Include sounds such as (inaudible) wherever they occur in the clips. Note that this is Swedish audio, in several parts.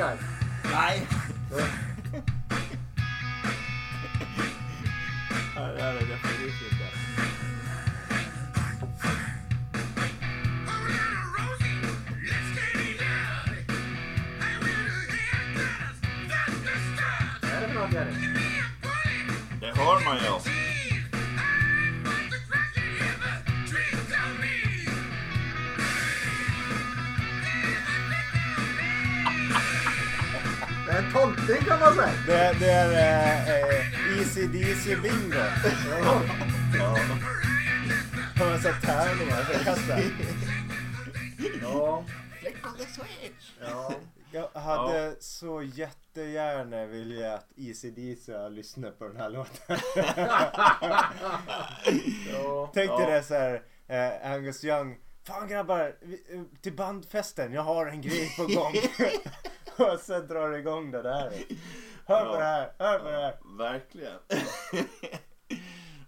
dig. Nej! Ja, det här är definitivt inte. Vad tolkning kan man säga. Det, det är eh, eh, Easy DC Bingo. Ja. Har man sett tärningar för kasta? Ja. Flick on the switch! ja. Jag hade så jättegärna vilja att Easy DC lyssnade på den här låten. ja. Tänk dig Ja. det så här, eh, Angus Young. Fan grabbar, vi, eh, till bandfesten, jag har en grej på gång. (laughs) och sen drar det igång det där. Hör på Ja. det här, hör på det här. Verkligen.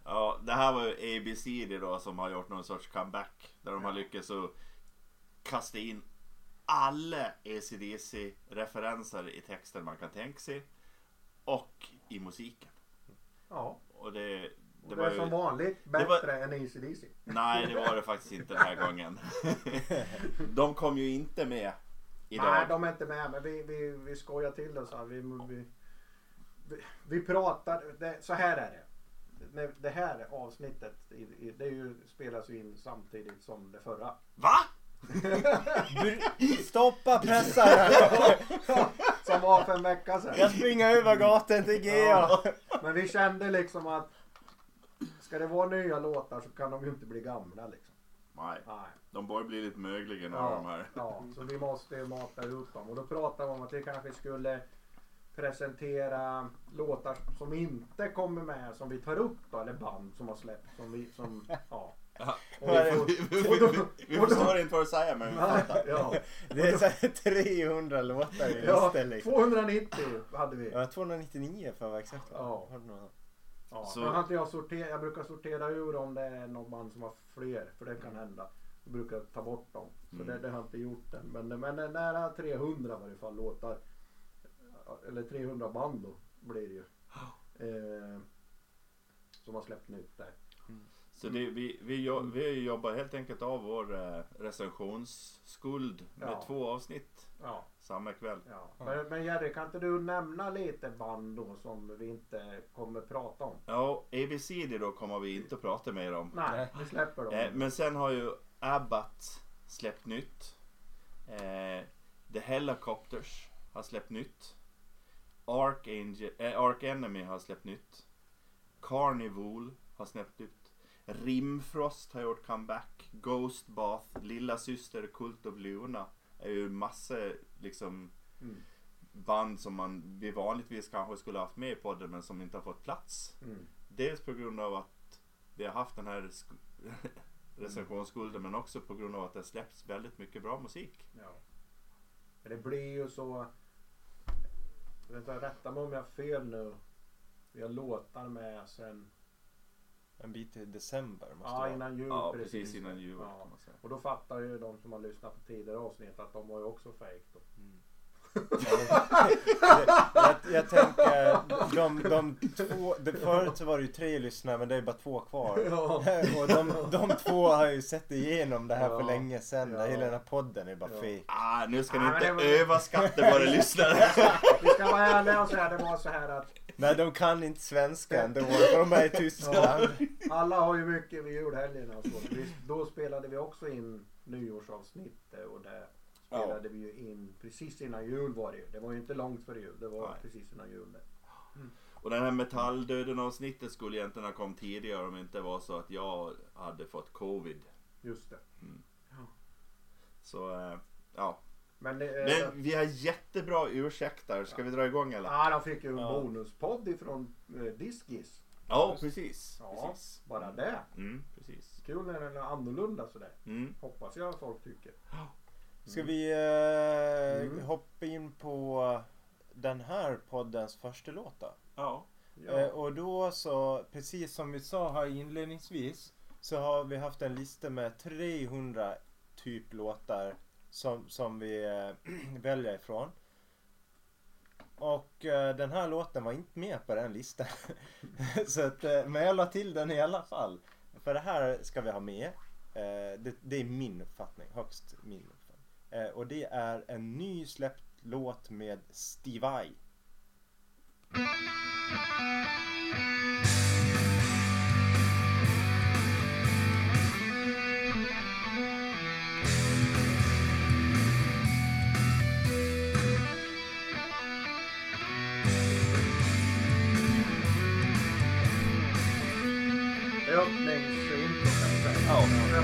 ja, det här var ju ABC då som har gjort någon sorts comeback. Där de har lyckats att kasta in alla ACDC referenser i texten man kan tänka sig. Och i musiken. ja. Och det, det var det är som ju... vanligt var- bättre än ACDC. Nej, det var det faktiskt inte den här gången. (laughs) de kom ju inte med idag. Nej, de är inte med. Men vi, vi, vi skojar till det så här. Vi, vi, vi, vi pratar. Det, så här är det. Det här avsnittet det är ju, spelas ju in samtidigt som det förra. Va? (laughs) Stoppa pressaren! (laughs) Som var för en vecka sedan. Jag springer över gatan till GA. Ja. Men vi kände liksom att ska det vara nya låtar så kan de ju inte bli gamla liksom. Nej, Nej. de börjar bli lite mögliga nu de här. ja, så vi måste ju mata ut dem. Och då pratade vi om att vi kanske skulle presentera låtar som inte kommer med som vi tar upp då, eller band som har släppts. Som vi, som, ja. Ja. Och vi förstår inte vad du säger men vi fattar. ja, Det är så här 300 låtar i ja, listan liksom. 290 hade vi. Ja, 299 för att vara exakt. Ja. Ja, Så- har inte jag, sorter, jag brukar sortera ur om det är något band som har fler, för det kan hända. Jag brukar ta bort dem. Så Mm. det, det har jag inte gjort än. Men, men det är nära 300 i varje fall låtar. Eller 300 band då blir det ju. Eh, som har släppt nytt där. Så det, vi, vi, jo- vi jobbar helt enkelt av vår eh, recensionsskuld med Ja. två avsnitt Ja, samma kväll. ja. Men, men Jerry, kan inte du nämna lite band då som vi inte kommer prata om? Ja, ABCD då kommer vi inte att prata mer om. Nej, vi släpper dem. Eh, men sen har ju Abbat släppt nytt. Eh, The Helicopters har släppt nytt. Archangel, eh, Arch Enemy har släppt nytt. Carnival har släppt nytt. Rimfrost har gjort comeback. Ghost Bath, Lilla Syster, Cult of Luna är ju massa liksom Mm. band som man vi vanligtvis kanske skulle haft med i podden men som inte har fått plats. Mm. Dels på grund av att vi har haft den här sk- (laughs) recensionsskulden men också på grund av att det släpps väldigt mycket bra musik. Ja. Det blir ju så. Jag vet inte, rätta mig om jag har fel nu. Vi har låtar med sen. En bit i december måste Ja, det vara. innan jul. Ja, precis innan jul Ja. kan man säga. Och då fattar ju de som har lyssnat på tidigare avsnitt att de var ju också fake då. (laughs) jag, jag tänker, de, de två, det, förut så var det ju tre lyssnare men det är bara två kvar. Ja. (laughs) Och de, de två har ju sett igenom det här för Ja. länge sedan. Ja. Hela den här podden är bara Ja. fake. Ah, nu ska Ah, ni men inte var- överskatta våra lyssnare. (laughs) Vi ska vara ärliga och säga det var så här att Nej, de kan inte svenska ändå för (laughs) de är i Tyskland. alla har ju mycket vid julhelgen och så. Vi, då spelade vi också in nyårsavsnitt och det spelade vi ju in precis innan jul var det ju. Det var ju inte långt före jul. Det var Nej. precis innan jul. Det. Och den här metalldöden avsnittet skulle egentligen ha kommit tidigare om det inte var så att jag hade fått covid. Just det. Så eh, ja. Men, det, Men vi har jättebra ursäkter. Ska vi dra igång eller? Ja, de fick ju en Ja. bonuspodd ifrån eh, Diskis. Ja, precis. Ja, precis. bara det. Mm, precis. Kul när den är annorlunda sådär. Mm. Hoppas jag folk tycker. Ska vi eh, Mm. hoppa in på den här poddens första låt då? Ja. Ja. Eh, och då så, precis som vi sa här inledningsvis, så har vi haft en lista med 300 typ låtar som, som vi eh, (clears throat) väljer ifrån. och eh, den här låten var inte med på den listan. (laughs) så att, eh, men jag la till den i alla fall. För det här ska vi ha med. Det, det är min uppfattning, högst min uppfattning. Och det är en ny släppt låt med Steve Vai.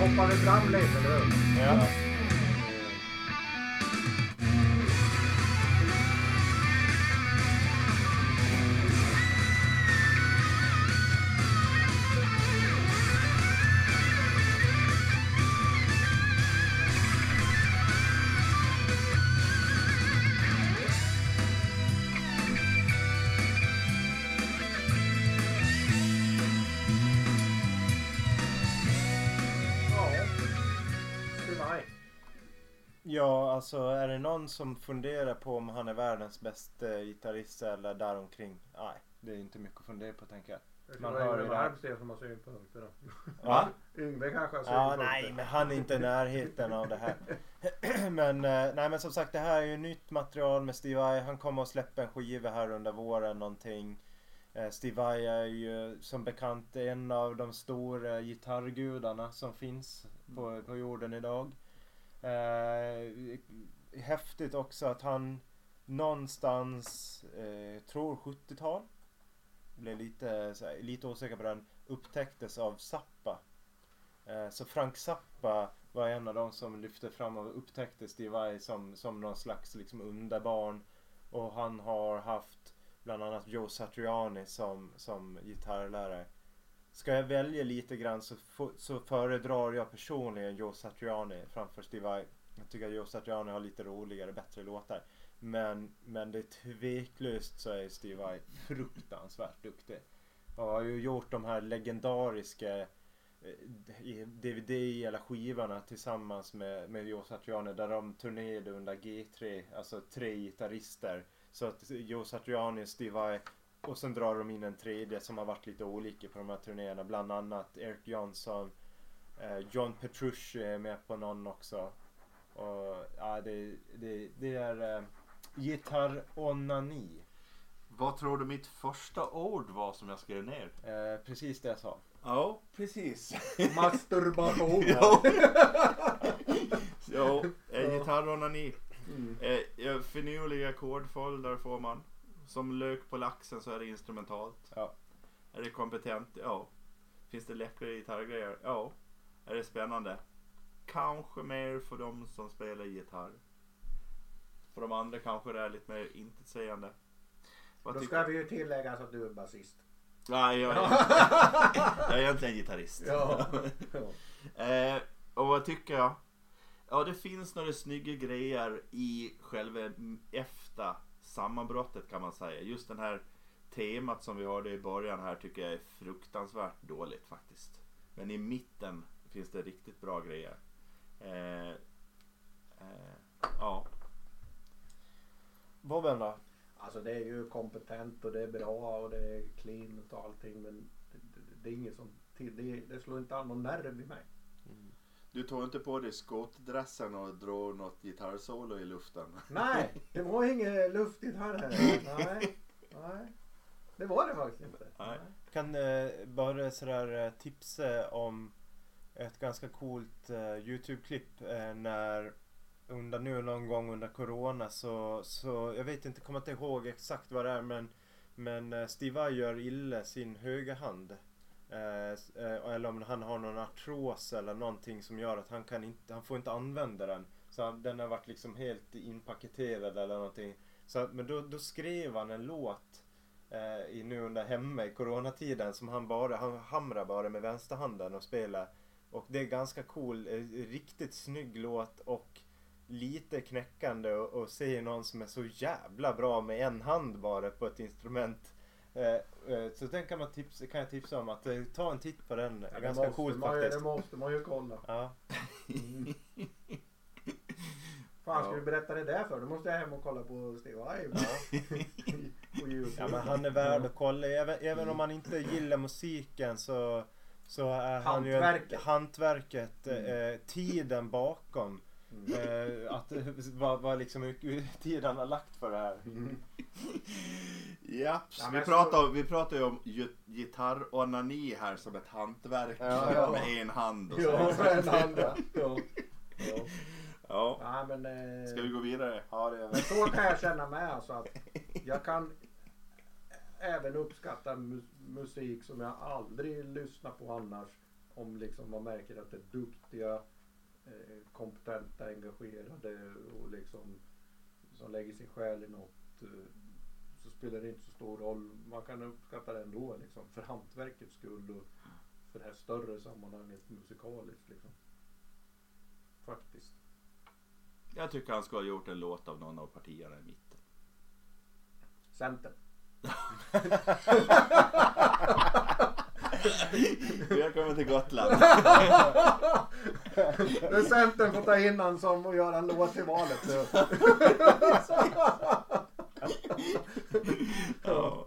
Ja. Jag hoppar vi fram lite nu. Ja. Ja. Ja, alltså är det någon som funderar på om han är världens bästa gitarrist eller däromkring? Nej, det är inte mycket att fundera på tänker jag. Det Man hör ju det här. Som har synpunkter då. Va? (laughs) Yngve kanske har Ja, synpunkter. nej, men han är inte i närheten av det här. (laughs) men, eh, nej, men som sagt, det här är ju nytt material med Steve Vai. Han kommer att släppa en skiva här under våren någonting. Eh, Steve Vai är ju som bekant en av de stora gitarrgudarna som finns på, på jorden idag. Eh, häftigt också att han någonstans, eh, tror 70-tal, blev lite, såhär, lite osäker på den, upptäcktes av Zappa. Eh, Så Frank Zappa var en av de som lyfte fram och upptäckte Steve Vai som, som någon slags liksom underbarn. Och han har haft bland annat Joe Satriani som, som gitarrlärare. Ska jag välja lite grann så, så föredrar jag personligen Joe Satriani framför Steve Vai. Jag tycker att Joe Satriani har lite roligare, bättre låtar. Men, men det är tveklöst så är Steve Vai fruktansvärt duktig. Och har ju gjort de här legendariska eh, DVD eller skivorna tillsammans med, med Joe Satriani där de turnerade under G3, alltså tre gitarrister. Så att Joe Satriani, Steve Vai och sen drar de in en tredje som har varit lite olika på de här turnéerna. Bland annat Eric Johnson, eh, John Petrucci är med på någon också. Och ja, det, det, det är eh, gitarronani. Vad tror du mitt första ord var som jag skrev ner? Eh, precis det jag sa. Ja, precis. (laughs) Masturbation. jo. (laughs) jo, eh, gitarronani. Mm. Eh, ja, finurliga ackordföljder får man. Som lök på laxen så är det instrumentalt. Ja. Är det kompetent? Ja. Finns det läckra gitarrgrejer? Ja. Är det spännande? Kanske mer för de som spelar gitarr. För de andra kanske det är lite mer intetsägande. Vad Då ska vi ju tillägga att du är basist. Nej, jag, är, (laughs) jag är egentligen gitarrist. Ja. (laughs) Eh, och vad tycker jag? Ja, det finns några snygga grejer i själva efter sammanbrottet kan man säga. Just den här temat som vi hörde i början här tycker jag är fruktansvärt dåligt faktiskt. Men i mitten finns det riktigt bra grejer. Eh, eh, ja. Bobben då? Alltså det är ju kompetent och det är bra och det är clean och allting men det, det, det är inget som till, det, det slår inte an någon nerv i mig. Du tog inte på dig skottdressen och drog något gitarrsolo i luften? Nej, det var inget luftgitarr här. (laughs) Nej, nej. Det var det faktiskt inte. Nej. kan eh, bara sådär eh, tipsa om ett ganska coolt eh, Youtube-klipp eh, när under nu någon gång under Corona så, så jag vet inte, kommer inte ihåg exakt vad det är men men eh, Steve Vai gör illa sin högra hand. Eh, eh, eller om han har någon artros eller någonting som gör att han kan inte, han får inte använda den. Så han- den har varit liksom helt inpaketerad eller någonting. Så, men då, då skrev han en låt eh, i, nu under hemma i coronatiden som han bara, han hamrar bara med vänsterhanden och spelar. Och det är ganska cool, eh, riktigt snygg låt och lite knäckande och, och se någon som är så jävla bra med en hand bara på ett instrument. Eh, eh, så den kan, man tipsa, kan jag tipsa om att eh, ta en titt på den. Ja, ganska måste coolt man, faktiskt. Det måste man ju kolla. Ja. Mm. (laughs) Fan ska Ja. du berätta det där för? Då måste jag hem och kolla på Steve (laughs) YouTube. Ja men han är värd att kolla. Även, även om man inte gillar musiken så, så är han ju Hantverket. hantverket, eh, tiden bakom. Mm. Eh, att vad, vad liksom hur- tid han har lagt för det här. Mm. (laughs) Ja, Ja, vi, pratar, vi pratar ju om gi- gitarronani här som ett hantverk Ja, ja. med en hand. Och så. Ja, med en hand. Ja. Ja. Ja, men, eh, Ska vi gå vidare? Ja, det är Men så kan jag känna med alltså att jag kan även uppskatta mu- musik som jag aldrig lyssnar på annars. Om liksom man märker att det är duktiga, eh, kompetenta, engagerade och liksom som lägger sin själ i något. Eh, så spelar det inte så stor roll. Man kan uppskatta det ändå liksom för hantverkets skull och för det här större sammanhanget musikaliskt liksom. Faktiskt. Jag tycker han ska ha gjort en låt av någon av partierna i mitten. Centern. (laughs) Välkommen till Gotland. Men Centern får ta in han som och göra en låt till valet. Ja.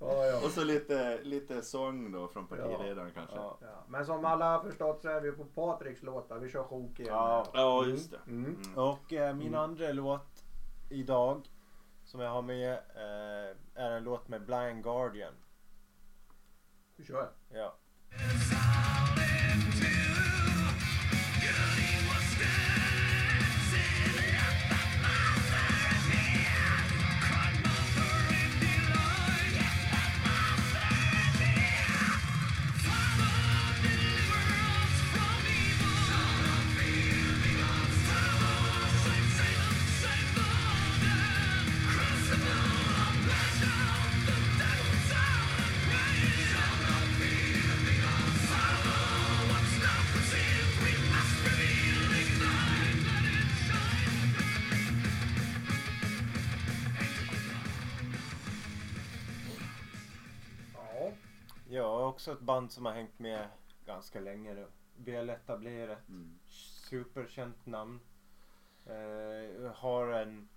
Ja, ja. Och så lite, lite sång då från partiledaren kanske. Ja, Ja. Ja. Men som alla har förstått så är vi på Patriks låtar. Vi kör sjok igen. Ja. just det. Mm. Mm. Och eh, min andra låt idag som jag har med eh, är en låt med Blind Guardian. Ja. Ja. Också ett band som har hängt med ganska länge nu. Väl etablerat. Mm. Superkänt namn. Eh, har en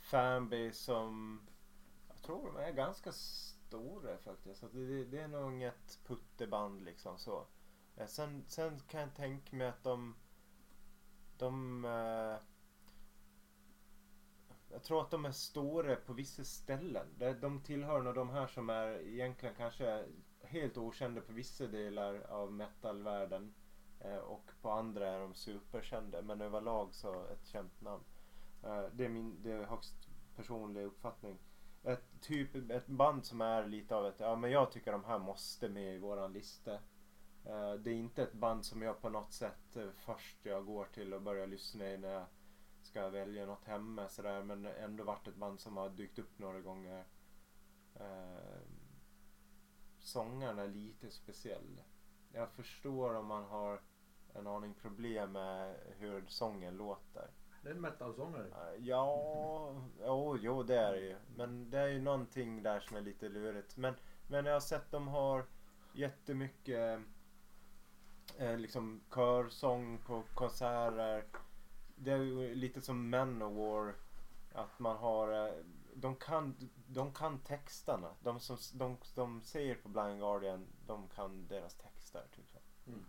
fanbase som jag tror de är ganska stora faktiskt. Så det, det är nog inget putteband liksom så. Eh, sen, sen kan jag tänka mig att de de eh, jag tror att de är stora på vissa ställen. De tillhör nog de här som är egentligen kanske helt okända på vissa delar av metalvärlden. Eh, och på andra är de superkända. Men överlag så ett känt namn. Eh, det är min det är högst personlig uppfattning. Ett, typ, ett band som är lite av ett, ja men jag tycker de här måste med i våran lista. Eh, det är inte ett band som jag på något sätt eh, först jag går till och börjar lyssna i när jag ska välja något hemma sådär. Men ändå varit ett band som har dykt upp några gånger. Eh, Sångaren är lite speciell. Jag förstår om man har en aning problem med hur sången låter. Det är en metalsångare. Eh, Ja, jo, jo det är det ju. Men det är ju någonting där som är lite lurigt. Men, men jag har sett de har jättemycket eh, liksom körsång på konserter. Det är ju lite som Manowar. Att man har, eh, de kan, de kan texterna. De som de, de säger på Blind Guardian, de kan deras texter. Typ. Mm.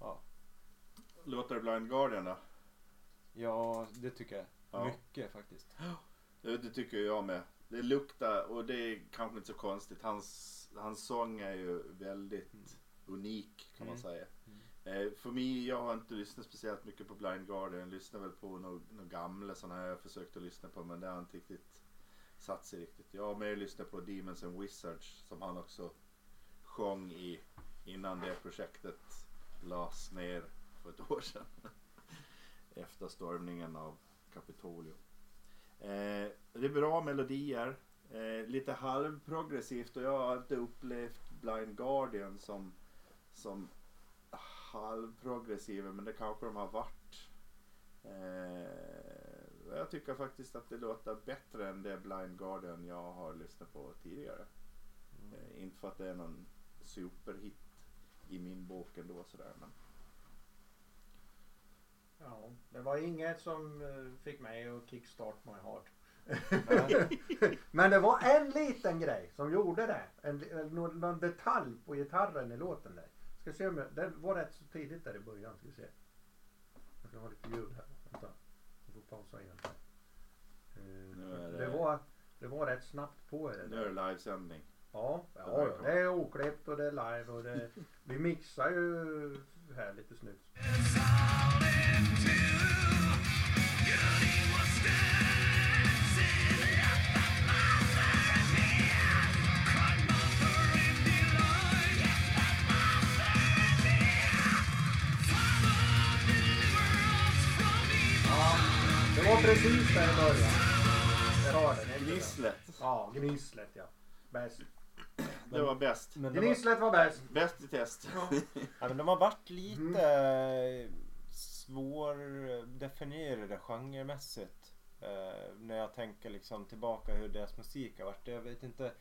Ja. Låter det Blind Guardian då? ja, det tycker jag. Ja. Mycket faktiskt. Det, det tycker jag med. Det luktar och det är kanske inte så konstigt. Hans, hans sång är ju väldigt unik kan man Mm. säga. Eh, för mig, jag har inte lyssnat speciellt mycket på Blind Guardian. Jag lyssnar väl på några några gamla sådana här jag försökt att lyssna på men det har inte riktigt satt sig riktigt. Jag har mer lyssnat på Demons and Wizards som han också sjöng i innan det projektet lades ner för ett år sedan. (laughs) Efter stormningen av Kapitolium. Eh, det är bra melodier. Eh, lite halvprogressivt och jag har inte upplevt Blind Guardian som, som halvprogressiva men det kanske de har varit. Eh, jag tycker faktiskt att det låter bättre än det Blind Guardian jag har lyssnat på tidigare. Eh, inte för att det är någon superhit i min bok ändå sådär men. Ja, det var inget som eh, fick mig att kickstart my heart. (laughs) Men det var en liten grej som gjorde det. En, en, någon, någon detalj på gitarren i låten där. Ska se om jag, det var rätt så tidigt där i början. Ska vi se. Jag ska ha lite ljud här. Pausa igen. Eh, Nu är det... det- var, det var rätt snabbt på det. Nu är det livesändning. Ja, ja, det är oklippt och det är live och det, (laughs) vi mixar ju här lite snyggt. Precis där i början. Jag hör den. inte det? Gnisslet. Ja, gnisslet ja. Bäst. Det var bäst. Men de, har, Gnisslet var bäst. Bäst i test. ja, men de har varit lite mm. svårdefinierade genremässigt. Eh, när jag tänker liksom tillbaka hur deras musik har varit. Jag vet inte.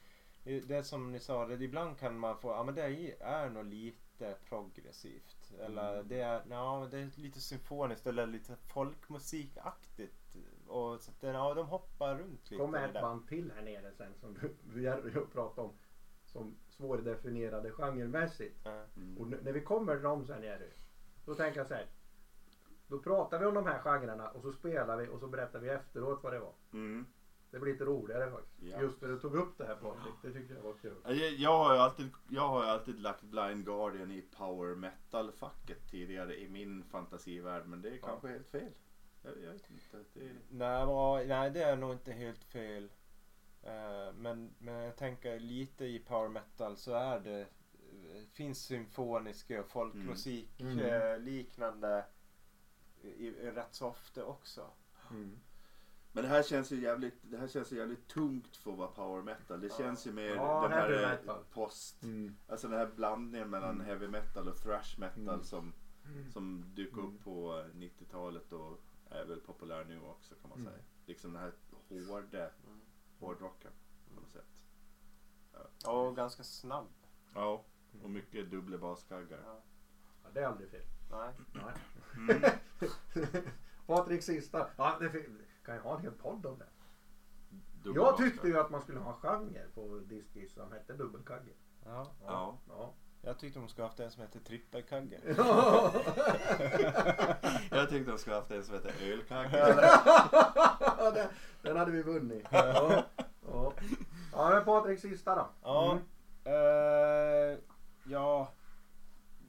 Det är som ni sa, det, ibland kan man få, ja men det är, är nog lite progressivt. Eller Mm. det är, ja, det är lite symfoniskt eller lite folkmusikaktigt. Och så att ja, de hoppar runt lite kom i det ett där. band till här nere sen som du, Jerry pratade om. Som svårdefinierade genremässigt. Mm. Och när vi kommer till dem sen Jerry. Då tänker jag så här. Då pratar vi om de här genrerna och så spelar vi och så berättar vi efteråt vad det var. Mm. Det blir lite roligare faktiskt. Ja. Just när du tog upp det här Patrik. Det tyckte jag var kul. Jag, jag, har ju alltid, jag har ju alltid lagt Blind Guardian i power metal-facket tidigare i min fantasivärld. Men det är kanske helt fel. Jag, jag vet inte. Det, Nej, va- nej, det är nog inte helt fel. Eh, men, men jag tänker lite i power metal så är det eh, finns symfoniska och folkmusik Mm. eh, liknande i, i, rätt så ofta också. Mm. men det här känns ju jävligt, det här känns ju jävligt tungt för att vara power metal. Det Ja. känns ju mer Ja, den här post. Mm. Alltså den här blandningen mellan Mm. heavy metal och thrash metal Mm. som, som dök Mm. upp på eh, 90-talet och är väl populär nu också kan man Mm. säga. Liksom den här hårda hårdrocken på något sätt. Och ganska snabb. Ja, och mycket dubbla baskaggar. Ja. Ja, det är aldrig fel. Nej. Nej. Mm. (laughs) Patrik sista. Ja, det kan jag ha en hel podd om det. Dubbla Jag tyckte baskaggar. ju att man skulle ha en genre på diskis som hette dubbelkagge. Ja. Ja. ja. Jag tyckte hon skulle haft en som heter trippelkagge. (laughs) (laughs) Jag tyckte de skulle haft en som heter ölkagge. Den, den hade vi vunnit. Ja, ja. ja men Patrik sista då. Ja. Mm. Eh, ja.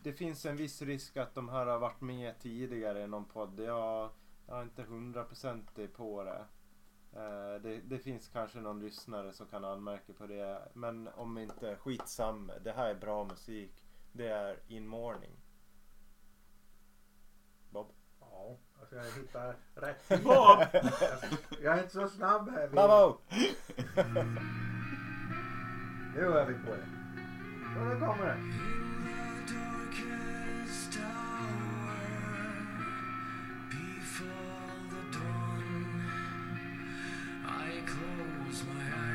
Det finns en viss risk att de här har varit med tidigare i någon podd. Jag, jag är inte hundraprocentig på det. Eh, det. Det finns kanske någon lyssnare som kan anmärka på det. Men om inte, skitsam. Det här är bra musik. Det är In Morning. Bob. Ja, alltså jag hittar rätt. (laughs) Bob! Jag är inte så snabb här. Vi- Bravo! Nu är vi på det. Ja, nu kommer det. Close my eyes.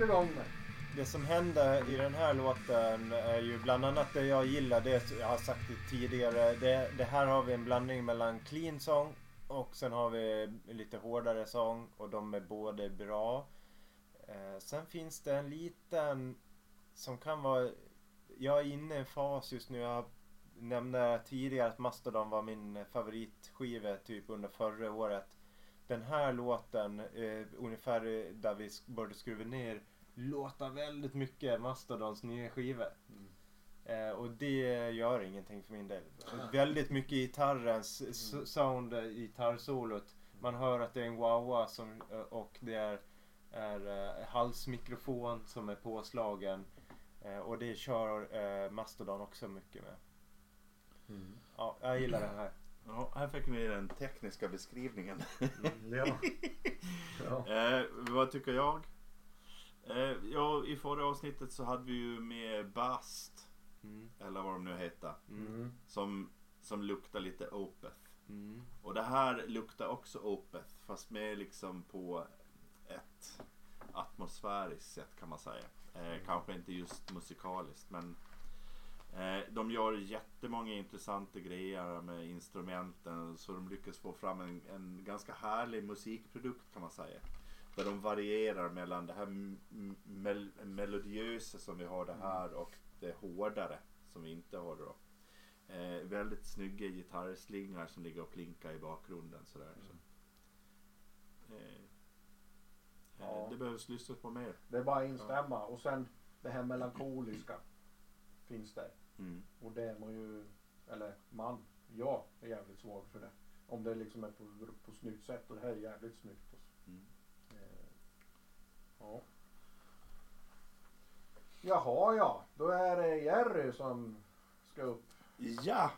Ja. Igång med. Det som händer i den här låten är ju bland annat det jag gillar. Det jag har sagt det tidigare. Det, det här har vi en blandning mellan clean sång och sen har vi lite hårdare sång och de är båda bra. Eh, sen finns det en liten som kan vara... Jag är inne i en fas just nu. Jag nämnde tidigare att Mastodon var min favoritskiva typ under förra året. Den här låten, eh, ungefär där vi började skruva ner låta väldigt mycket Mastodons nya skiva. Eh, och det gör ingenting för min del. Väldigt mycket gitarrens s- sound i gitarrsolot. Man hör att det är en wah som, eh, och det är, är eh, halsmikrofon som är påslagen. Eh, och det kör eh, Mastodon också mycket med. Ja, jag gillar det här. Ja, här fick ni den tekniska beskrivningen. Mm, ja. ja. (laughs) Eh, vad tycker jag? Eh, ja, i förra avsnittet så hade vi ju med Bast, Mm. eller vad de nu heter, Mm. som, som luktar lite Opeth. Mm. Och det här luktar också Opeth, fast mer liksom på ett atmosfäriskt sätt kan man säga. Eh, Kanske inte just musikaliskt, men de gör jättemånga intressanta grejer med instrumenten så de lyckas få fram en, en ganska härlig musikprodukt kan man säga. Där de varierar mellan det här mel- melodiösa som vi har det här och det hårdare som vi inte har då. Eh, väldigt snygga gitarrslingar som ligger och klinkar i bakgrunden sådär. Så. Eh, eh, Ja. Det behövs lyssnas på mer. Det är bara att instämma. Och sen det här melankoliska finns där. Mm. Och det är man ju, eller man, jag är jävligt svag för det. Om det liksom är på, på snyggt sätt och det här är jävligt snyggt. Mm. Eh, ja. Jaha ja, då är det Jerry som ska upp Ja,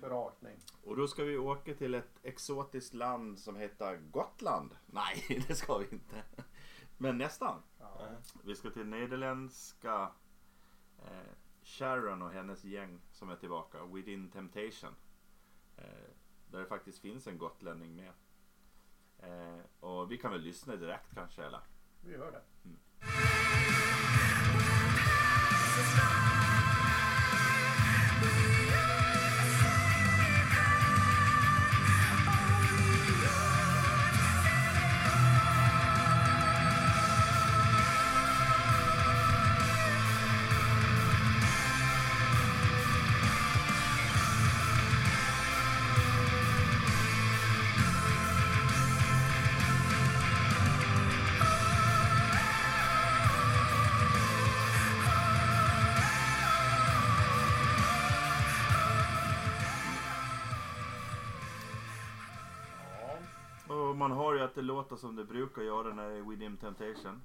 för rakning. och då ska vi åka till ett exotiskt land som heter Gotland. Nej, (laughs) det ska vi inte. Men nästan. Ja. Vi ska till nederländska eh, Sharon och hennes gäng som är tillbaka. Within Temptation. Eh, där det faktiskt finns en gotlänning med. Eh, och vi kan väl lyssna direkt kanske eller? Vi gör det. Ja. Man hör ju att det låter som det brukar göra när det är Within Temptation.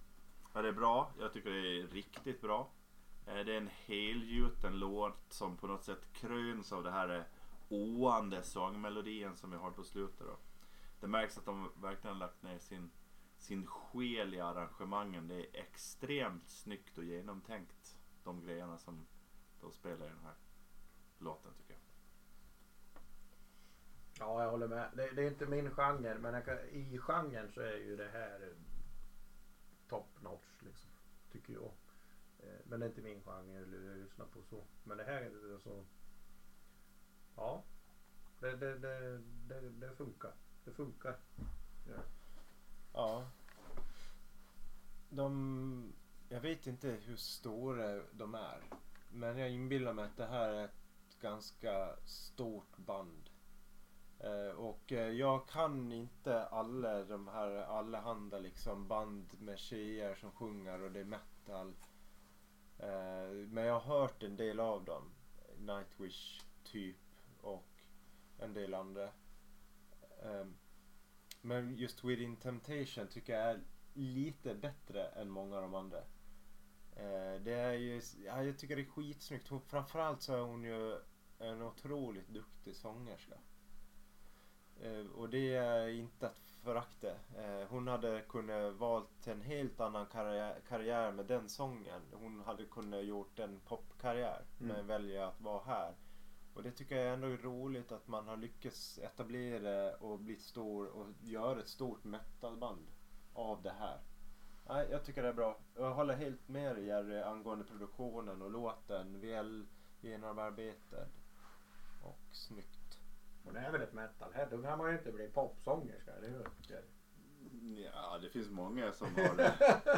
Ja, det är bra. Jag tycker det är riktigt bra. Eh, det är en helgjuten låt som på något sätt kröns av det här eh, oande sångmelodin som vi har på slutet. Då. Det märks att de verkligen har lagt ner sin, sin själ i arrangemangen. Det är extremt snyggt och genomtänkt. De grejerna som de spelar i den här låten tycker jag. Ja, jag håller med. Det, det är inte min genre, men jag kan, i genren så är ju det här eh, top notch liksom. Tycker jag. Eh, men det är inte min genre eller jag lyssnar på så. Men det här är alltså. Ja. Det, det, det, det, det funkar. Det funkar. Ja. Ja. De... Jag vet inte hur stora de är. Men jag inbillar mig att det här är ett ganska stort band. Eh, och eh, jag kan inte alla de här allehanda liksom band med tjejer som sjunger och det är metal. Eh, men jag har hört en del av dem. Nightwish typ och en del andra. Ehm, men just Within Temptation tycker jag är lite bättre än många av de andra. Eh, det är ju, ja, jag tycker det är skitsnyggt. Hon, framförallt så är hon ju en otroligt duktig sångerska. Eh, och det är inte att förakta. Eh, hon hade kunnat valt en helt annan karriär, karriär med den sången. Hon hade kunnat gjort en popkarriär men Mm. väljer att vara här. Och det tycker jag ändå är roligt att man har lyckats etablera och bli stor och göra ett stort metalband av det här. Nej, jag tycker det är bra. Jag håller helt med Jerry angående produktionen och låten. Väl genomarbetad och snyggt. Hon är väl ett metalhead. Då kan man ju inte bli popsångerska, eller hur? Ja, det finns många som har det.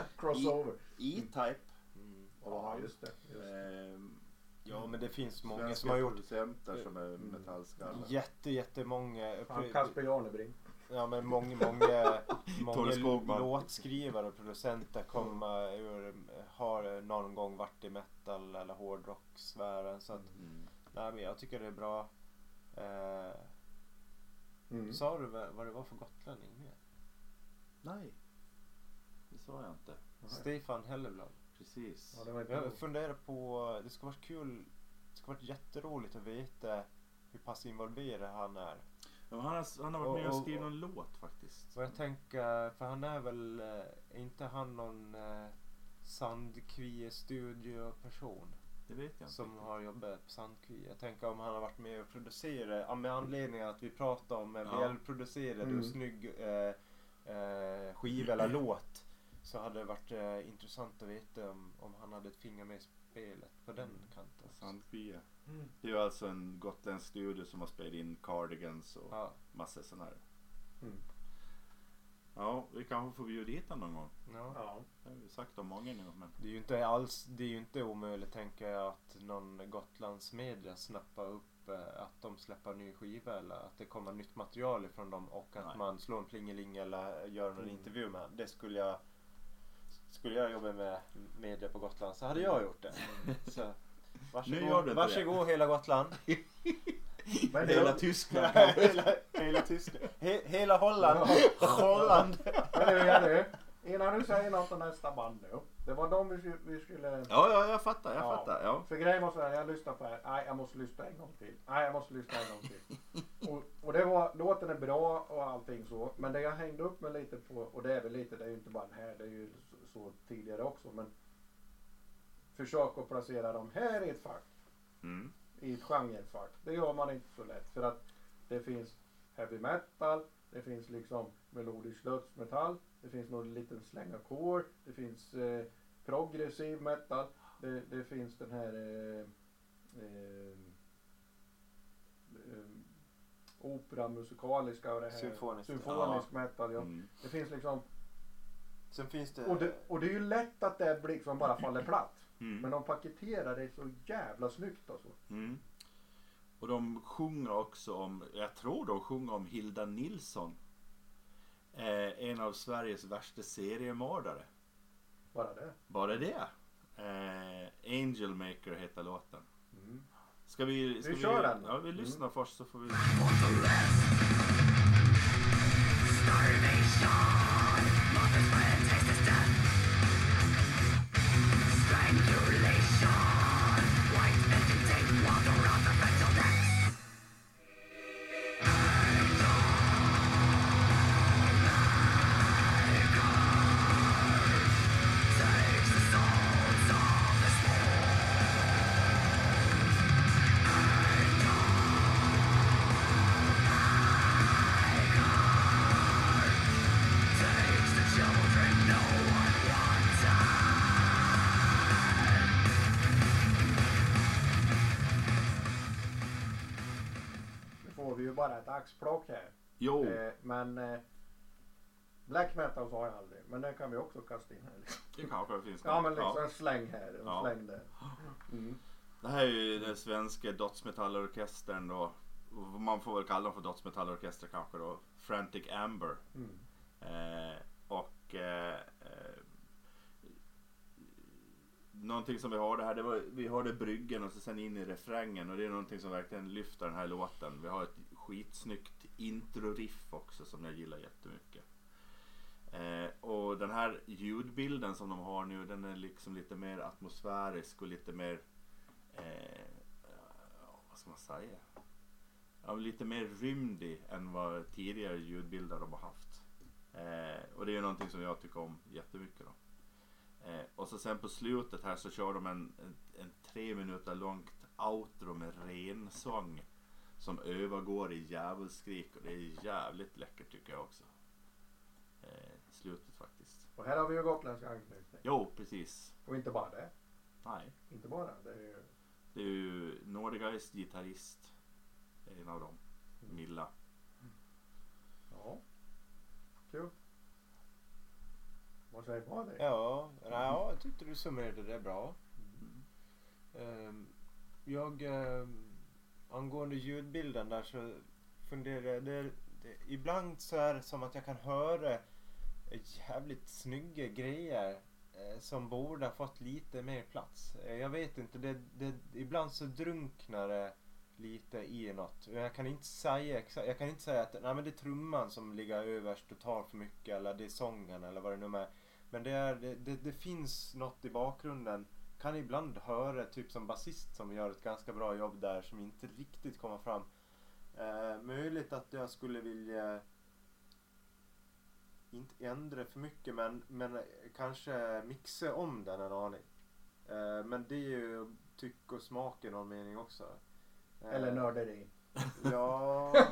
(laughs) Crossover. E-Type. Mm. Ja, just det. Just det. Ehm, Ja men det finns många svenska som har gjort producenter som är metallskallar. jätte jättemånga. Fan, Casper Janebrink. Ja men många, många, (laughs) många låtskrivare och producenter kommer ur, har någon gång varit i metal eller hårdrocksfären. Så att, Mm. nej men jag tycker det är bra. Eh, Mm. Sa du vad det var för gotlänning med? Nej, det sa jag inte. Stefan Helleblad. Precis. Ja, det var Jag funderar på, det skulle varit kul, det skulle varit jätteroligt att veta hur pass involverad han är. Ja, han, har, han har varit Och- med och och- skrivit någon låt faktiskt. Och jag tänker, för han är väl, eh, är inte han någon eh, Sandkvie studioperson Det vet jag inte. som har jobbat på Sandkvie? Jag tänker om han har varit med och producerat, ja, med anledning att vi pratar om en Ja. välproducerad Mm. och snygg eh, eh, skiva eller låt. Så hade det varit eh, intressant att veta om, om han hade ett finger med i spelet på den kanten. också. Sandkvie. Mm. Det är ju alltså en gotländsk studio som har spelat in Cardigans och Ja, massor sådana här. Mm. Ja, vi kanske får bjuda dit honom någon gång. ja. Ja. Det har vi sagt om många nu men. Det är ju inte alls, det är ju inte omöjligt tänker jag att någon Gotlands media snappar upp eh, att de släpper ny skiva eller att det kommer nytt material ifrån dem och att Nej. man slår en plingeling eller gör någon Mm. intervju med Det skulle jag Skulle jag jobba med media på Gotland så hade jag gjort det. Så, varsågod, Nu gör du inte varsågod hela Gotland. (laughs) Hela Tyskland. (laughs) hela, hela Tyskland. He, hela Holland. Holland. men du Jenny, innan du säger något om nästa band nu. Det var de vi, vi skulle... Ja, ja, jag fattar, jag Ja. fattar. Ja. För grejen var så här, jag lyssnade på det här. Nej, jag måste lyssna en gång till. Nej, jag måste lyssna en gång till. (laughs) Och, och det var, låten är bra och allting så. Men det jag hängde upp mig lite på, och det är väl lite, det är ju inte bara den här, det är ju så, så tidigare också. Men försök att placera dem här i ett fack. Mm. I ett genrefack. Det gör man inte så lätt för att det finns heavy metal, det finns liksom melodisk dödsmetall, det finns någon liten släng ackord, det finns eh, progressiv metal, det, det finns den här eh, eh, eh, opera musikaliska och det här Symfonisk. symfonisk metal. Ja. Mm. Det finns liksom Sen finns det... och det, och det är ju lätt att det liksom bara faller platt. Mm. Men de paketerar det så jävla snyggt alltså. Mm. Och de sjunger också om, jag tror de sjunger om Hilda Nilsson. Eh, en av Sveriges värsta seriemördare. Bara det. Bara det. Eh, Angel Maker heter låten. Mm. Ska vi, ska Vi kör den. Ja, vi lyssnar först så får vi... Nu bara ett axplock här. Jo, Eh, men eh, black metal sa jag aldrig. Men det kan vi också kasta in här. det kanske finns Ja någon. men liksom Ja. en släng här, en Ja. släng där. Mm. Det här är ju den svenska dödsmetallorkestern då. Man får väl kalla dem för dödsmetallorkester kanske då. Frantic Amber. Mm. Eh, och eh, eh, någonting som vi hörde här, det var, vi hörde bryggen och så sen in i refrängen och det är någonting som verkligen lyfter den här låten. Vi har ett skitsnyggt intro-riff också som jag gillar jättemycket. Eh, och den här ljudbilden som de har nu den är liksom lite mer atmosfärisk och lite mer eh, vad ska man säga? Ja, lite mer rymdig än vad tidigare ljudbilder de har haft. Eh, och det är ju någonting som jag tycker om jättemycket då. Eh, och så sen på slutet här så kör de en, en, en tre minuter långt outro med rensång. Som övergår i djävulskrik och det är jävligt läckert tycker jag också. Eh, slutet faktiskt. Och här har vi ju gotländsk anknytning. Jo, precis. Och inte bara det. Nej, Inte bara. Det är ju... det är ju Nordegeist gitarrist. En av dem. Milla. Ja. Kul. Vad säger Patrik? Ja, ja, jag tyckte du summerade det bra. Mm. Ehm, jag, ehm, angående ljudbilden där så funderar jag, det, det, ibland så är det som att jag kan höra jävligt snygga grejer eh, som borde ha fått lite mer plats. Eh, jag vet inte, det, det, ibland så drunknar det lite i något. Jag kan inte säga exakt, jag kan inte säga att nej, men det är trumman som ligger överst och tar för mycket eller det är sången eller vad det nu är. Men det, är, det, det, det finns något i bakgrunden. Kan ibland höra typ som basist som gör ett ganska bra jobb där som inte riktigt kommer fram. Eh, möjligt att jag skulle vilja inte ändra för mycket men, men kanske mixa om den en aning. Eh, men det är ju tyck och smak i någon mening också. Eh, Eller nörderi. (laughs) Ja. (laughs)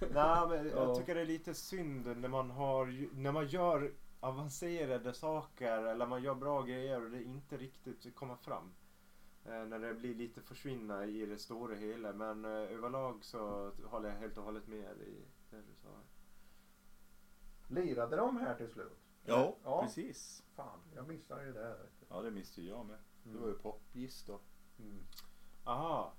Nej men jag Ja. tycker det är lite synd när man har när man gör avancerade saker eller man gör bra grejer och det inte riktigt kommer fram. Eh, när det blir lite försvinna i det stora hela men eh, överlag så håller jag helt och hållet med i det du sa. Lirade de här till slut? Ja, Ja. precis. Fan, jag missade ju det. Du. Ja, det missade ju jag med. Det var ju popgiss då. Mm. Aha.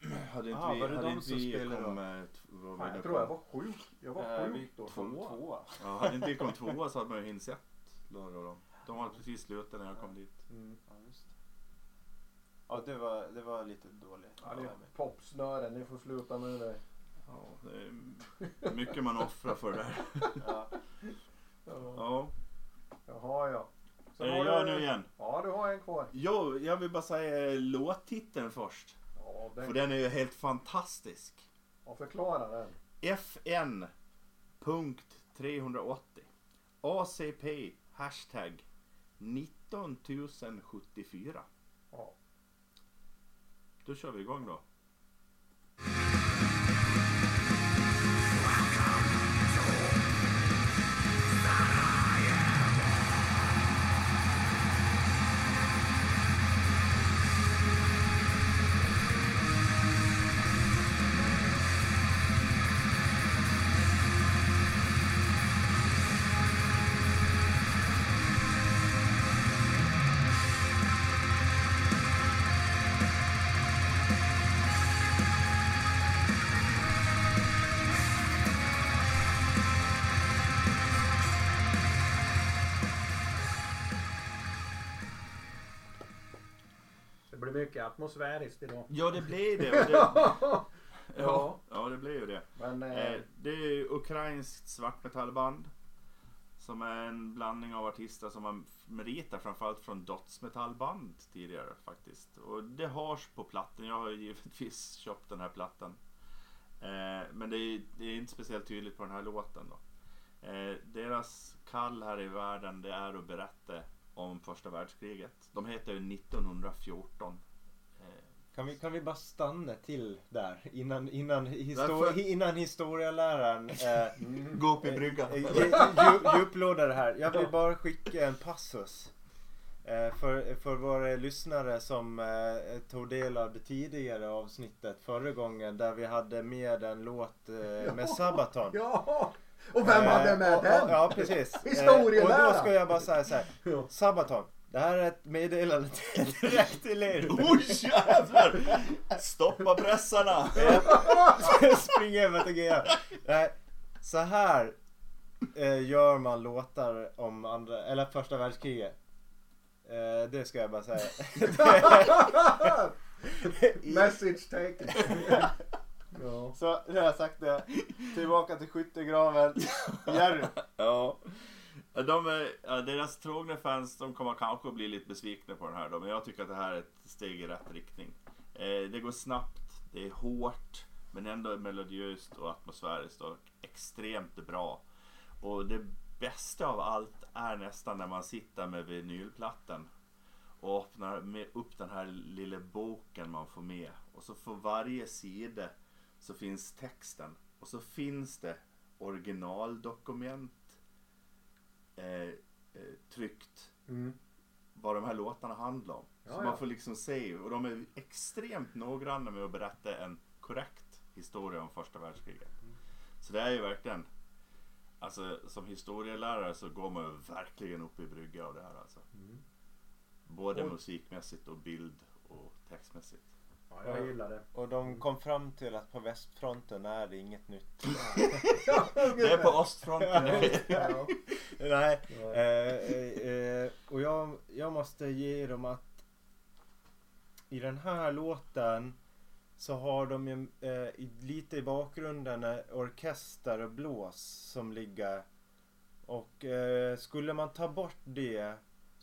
(clears throat) Hade inte Ah, vi, var det hade de inte som vi spelade då? kommit... Var vi Fan, jag tror jag var sjuk. Jag var Eh, sjuk vi då. kom Tvåa. tvåa. (laughs) Ja, hade inte vi kommit tvåa så hade man ju hunnit sett några av dem. De var precis slutat när jag kom dit. Mm. Ja, just det. Ja, det var, det var lite dåligt. Ja, det är popsnören, ni får sluta med det där. Ja, det är mycket man offrar för det där. (laughs) Ja. Ja. Ja. Jaha ja. Är Sen det har jag du- nu igen? Ja, du har en kvar. Jo, jag vill bara säga låttiteln först. Ja, För den, den är ju helt fantastisk. ja, förklara den. FN punkt 380 ACP hashtag 19074. Ja. Då kör vi igång då. Mycket atmosfäriskt idag. Ja, det blir det. det ja, (laughs) Ja. ja, det blir ju det. Men eh, Eh, det är ukrainskt svartmetallband. Som är en blandning av artister som har meriter framförallt från dödsmetallband tidigare faktiskt. Och det hörs på plattan. Jag har givetvis köpt den här plattan. Eh, men det är, det är inte speciellt tydligt på den här låten då. Eh, deras kall här i världen det är att berätta om första världskriget. De heter ju 1914. Eh, Kan vi, kan vi bara stanna till där innan, innan, histor Varför? innan historieläraren eh, mm. Gå upp i bryggan. eh, djuplodar det här. Jag vill bara skicka en passus. Eh, för, för våra lyssnare som eh, tog del av det tidigare avsnittet förra gången där vi hade med en låt eh, med Sabaton. Ja! Och vem hade med Eh, och- den? och- Ja precis. (laughs) Eh, Historieläraren. och då ska jag bara säga så här. Sabaton. Det här är ett meddelande direkt till er. (laughs) Oj jävlar! Stoppa pressarna! Spring över till GM. Nej, så här eh, gör man låtar om andra, eller första världskriget. Eh, det ska jag bara säga. (laughs) Message taken. ja. så nu har jag sagt det. Tillbaka till skyttegraven. Jerry. Ja. De är, deras trogna fans de kommer kanske att bli lite besvikna på den här då, men jag tycker att det här är ett steg i rätt riktning. Eh, det går snabbt, det är hårt, men ändå melodiöst och atmosfäriskt och extremt bra. Och det bästa av allt är nästan när man sitter med vinylplattan och öppnar upp den här lilla boken man får med. Och så för varje sida så finns texten. Och så finns det originaldokument eh, eh, tryckt Mm. vad de här låtarna handlar om. Ja, så ja. man får liksom se och de är extremt noggranna med att berätta en korrekt historia om första världskriget. Så det är ju verkligen Alltså som historielärare så går man ju verkligen upp i brygga av det här alltså. Mm. Både Och- musikmässigt och bild och textmässigt. Ja, jag gillar det. Och de kom fram till att på västfronten är det inget nytt. (laughs) Det är på östfronten nu. Ja. Nej, Ja. eh, eh, eh, och jag, jag måste ge dem att i den här låten så har de ju eh, lite i bakgrunden orkester och blås som ligger. Och eh, skulle man ta bort det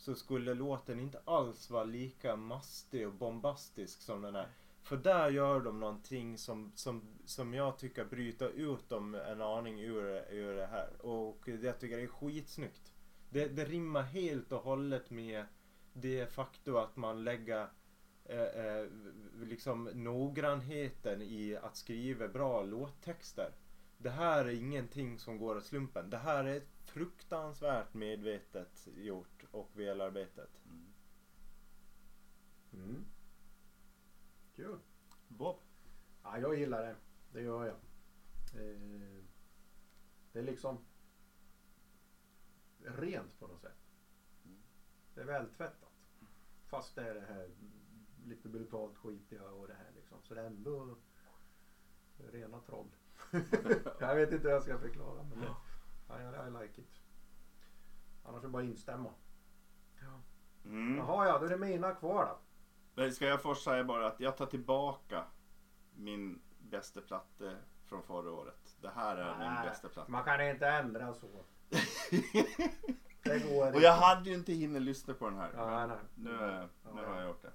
så skulle låten inte alls vara lika mastig och bombastisk som den är. För där gör de någonting som, som, som jag tycker bryter ut dem en aning ur, ur det här. Och jag tycker det är skitsnyggt. Det, det rimmar helt och hållet med det faktum att man lägger eh, eh, liksom noggrannheten i att skriva bra låttexter. Det här är ingenting som går åt slumpen. Det här är fruktansvärt medvetet gjort och välarbetat. Mm. Mm. Kul. Bob? Ja, jag gillar det. Det gör jag. Eh, det är liksom rent på något sätt. Det är vältvättat. Fast det är det här lite brutalt skitiga och det här liksom. Så det är ändå rena troll. (laughs) jag vet inte hur jag ska förklara men det, ja, I like it. Annars är det bara att instämma. Mm. Jaha ja, då är det mina kvar då. Men ska jag först säga bara att jag tar tillbaka min bästa platta från förra året. Det här är min Nej, bästa platta. Man kan inte ändra så. (laughs) Det går Och inte. jag hade ju inte hinnit lyssna på den här. Ja, nej. Nu, nu Ja, har ja. jag gjort det.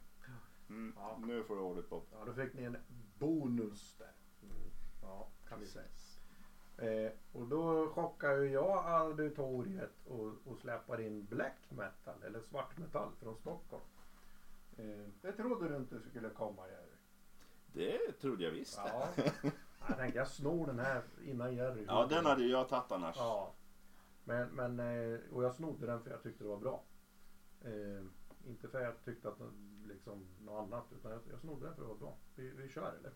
Mm. Ja. Nu får du ordet Bob. Ja, då fick ni en bonus där. Mm. Ja, kan vi säga. Eh, och då chockar ju jag auditoriet och, och släpper in black metal eller svart metall från Stockholm. Eh, det trodde du inte skulle komma Jerry. Det trodde jag visst. Ja. jag tänkte jag snor den här innan Jerry. Ja, den hade jag tagit annars. Ja. Men, men, eh, och jag snodde den för jag tyckte det var bra. Eh, inte för jag tyckte att den liksom något annat utan jag, jag snodde den för det var bra. Vi, vi kör eller?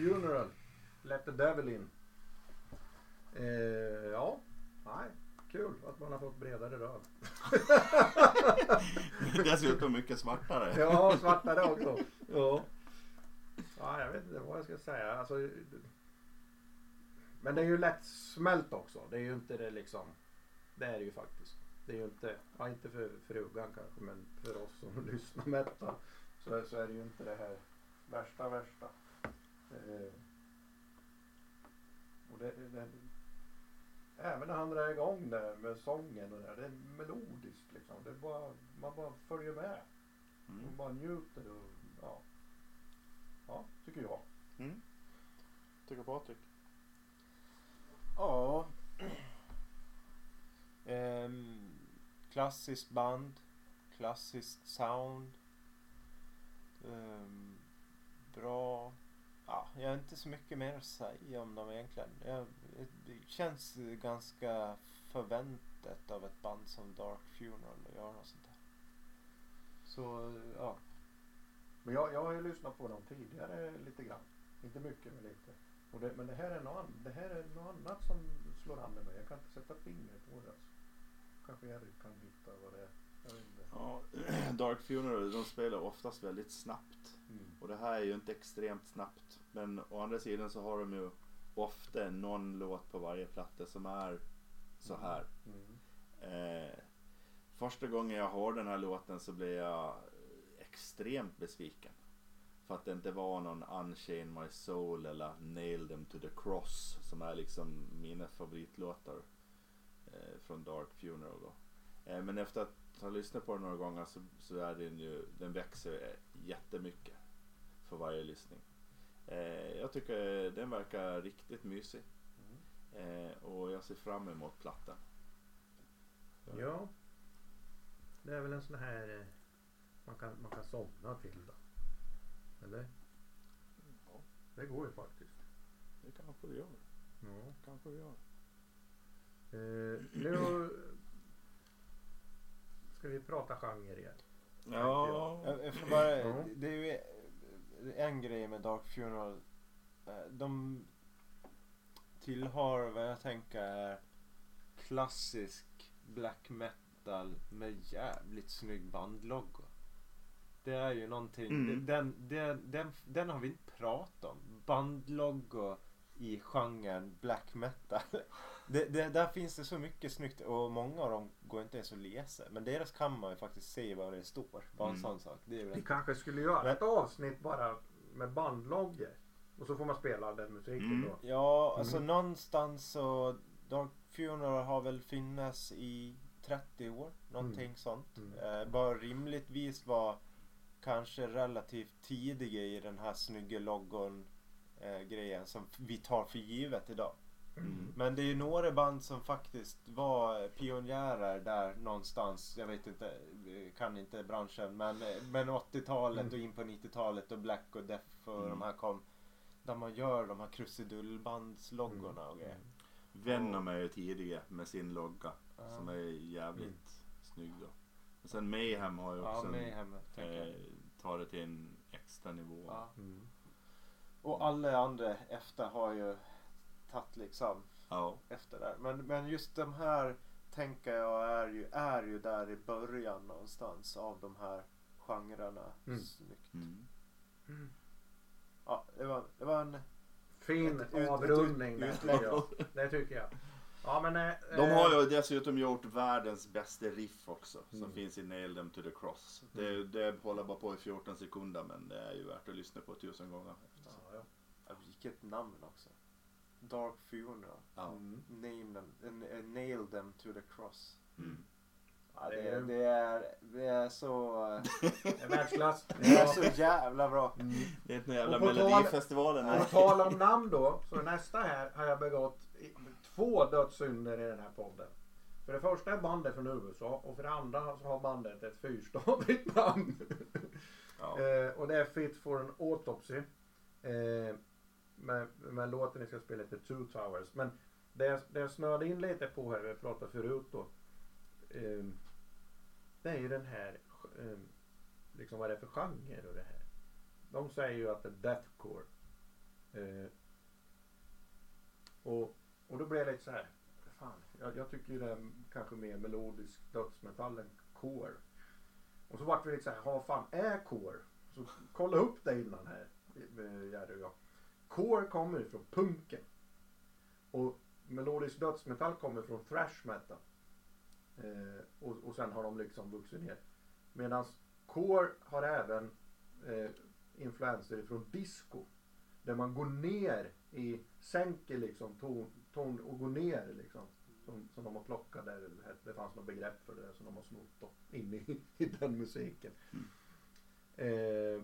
Funeral. Let the Devil In. Eh, ja, nej. Kul att man har fått bredare röv. (laughs) Dessutom mycket svartare. Ja, svartare också. Ja. ja, jag vet inte vad jag ska säga. Alltså, men det är ju lätt smält också. Det är ju inte det liksom. Det är det ju faktiskt. Det är ju inte, ja inte för frugan kanske men för oss som (laughs) lyssnar metal så, så är det ju inte det här värsta värsta. Eh, och det, det, även när han drar igång det med sången och det, det är melodiskt liksom. Det är bara, man bara följer med. Mm. Man bara njuter och ja. Ja, tycker jag. Mm. Tycker Patrik. Ja. (clears throat) Ehm, klassiskt band. Klassiskt sound. Ehm, bra. Ja, jag har inte så mycket mer att säga om dem egentligen. Jag, det känns ganska förväntat av ett band som Dark Funeral att göra något sånt där. Så ja. Men jag, jag har ju lyssnat på dem tidigare lite grann. Inte mycket men lite. Och det, men det här, är något, det här är något annat som slår an med mig. Jag kan inte sätta fingret på det. Alltså. Kanske Jerry kan hitta vad det är. Jag vet inte. Ja, (clears throat) Dark Funeral de spelar oftast väldigt snabbt. Mm. Och det här är ju inte extremt snabbt. Men å andra sidan så har de ju ofta någon låt på varje platta som är så här. Mm. Eh, första gången jag hörde den här låten så blev jag extremt besviken. För att det inte var någon Unchain My Soul eller Nail Them To The Cross som är liksom mina favoritlåtar eh, från Dark Funeral. Då. Eh, men efter att har lyssnat på den några gånger så, så är den ju, den växer jättemycket för varje lyssning. Eh, jag tycker den verkar riktigt mysig. Eh, och jag ser fram emot plattan. Ja. Det är väl en sån här eh, man kan, man kan somna till då. Eller? Ja, Det går ju faktiskt. det kanske det gör. Ja. Kanske det gör. Eh, nu ska vi prata genre igen. Ja, Jag, jag får bara. Det är ju en grej med Dark Funeral. Eh, De tillhör vad jag tänker är klassisk black metal med jävligt snygg bandlogo. Det är ju någonting, Mm. den, den, den, den har vi inte pratat om. Bandlogo i genren black metal. (laughs) Det, det, där finns det så mycket snyggt och många av dem går inte ens att läsa. Men deras kan man ju faktiskt se vad det står. Bara en Mm. sån sak. Det är väl Vi kanske skulle göra Men- ett avsnitt bara med bandloggor. Och så får man spela den musiken Mm. då. Ja, alltså Mm. någonstans så Dark Funeral har väl funnits i 30 år. Någonting Mm. sånt. Mm. Eh, bör rimligtvis vara kanske relativt tidiga i den här snygga loggon eh, grejen som vi tar för givet idag. Mm. Men det är ju några band som faktiskt var pionjärer där någonstans. Jag vet inte, kan inte branschen. Men, men 80-talet Mm. och in på 90-talet och Black och Death och Mm. de här kom. Där man gör de här krusidullbandsloggorna och grejer. Venom är ju tidiga med sin logga Ja. som är jävligt snygg då. Och sen Mayhem har ju Ja, också en, Mayhem jag. eh, tar det till en extra nivå. Ja. Mm. Och alla andra efter har ju tagit liksom Ja. efter där. Men, men just de här tänker jag är ju, är ju där i början någonstans av de här genrerna. Mm. Snyggt. Mm. Ja, det var, det var en... Fin Ett ut- avrundning där ut- tycker jag. Det tycker jag. Ja men... eh, De eh, har ju dessutom gjort världens bästa riff också som Mm. finns i Nail Them To The Cross. Det, det håller bara på i 14 sekunder men det är ju värt att lyssna på tusen gånger. Ja. Ja, vilket namn också. Dark Funeral. Ja. Mm. Name them, uh, nail them to the cross. Mm. Ja, Det är- det, är, det är så... Det är Världsklass. (laughs) Det är så jävla bra. Mm. Det är inte jävla Melodifestivalen. På tal om namn då, så nästa här har jag begått två dödssynder i den här podden. För det första är bandet från USA och för det andra så har bandet ett fyrstavigt namn. Ja. eh, och det är Fit for an Autopsy. Eh, men, men låten ni ska spela heter Two Towers. Men det jag, det jag snöade in lite på här, vi pratade förut då. Um, det är ju den här, um, liksom vad det är för genre och det här. De säger ju att det är deathcore. Uh, och, och då blir jag lite så här. Fan, jag, jag tycker ju det är kanske mer melodisk dödsmetall än core. Och så vart vi lite så här, ha fan är core? Så kolla upp det innan här, eh, Jerry och jag. Core kommer från punken. Och melodisk dödsmetall kommer från thrash metal. Eh, och, och sen har de liksom vuxit ner. Medan core har även eh, influenser från disco. Där man går ner i, sänker liksom ton, ton och går ner liksom. Som, som de har plockat där. Det fanns något begrepp för det där som de har snott in i, (laughs) i den musiken. Eh,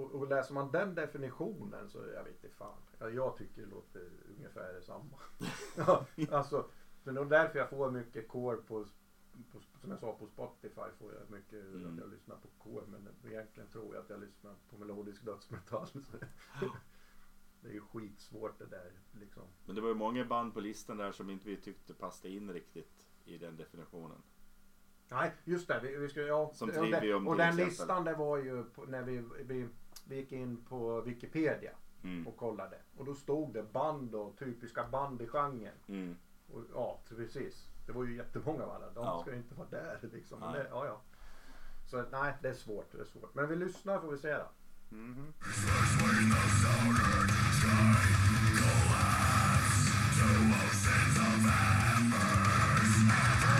och, och läser man den definitionen så jag vet inte fan. Ja, jag tycker det låter ungefär samma. (laughs) ja, alltså, det är nog därför jag får mycket core på, på, som jag sa på Spotify får jag mycket Mm. att jag lyssnar på core men egentligen tror jag att jag lyssnar på melodisk dödsmetall. (laughs) Det är ju skitsvårt det där liksom. Men det var ju många band på listan där som inte vi tyckte passade in riktigt i den definitionen. Nej, just det. Vi, vi ska, ja, Som och, Trivium och den listan det var ju på, när vi, vi, vi gick in på Wikipedia Mm. och kollade. Och då stod det band och typiska band i genren. Mm. Och, ja, precis. Det var ju jättemånga av alla. De Ja. ska ju inte vara där liksom. Det, ja, ja. Så nej, det är svårt. Det är svårt. Men vi lyssnar får vi se då. Mhm.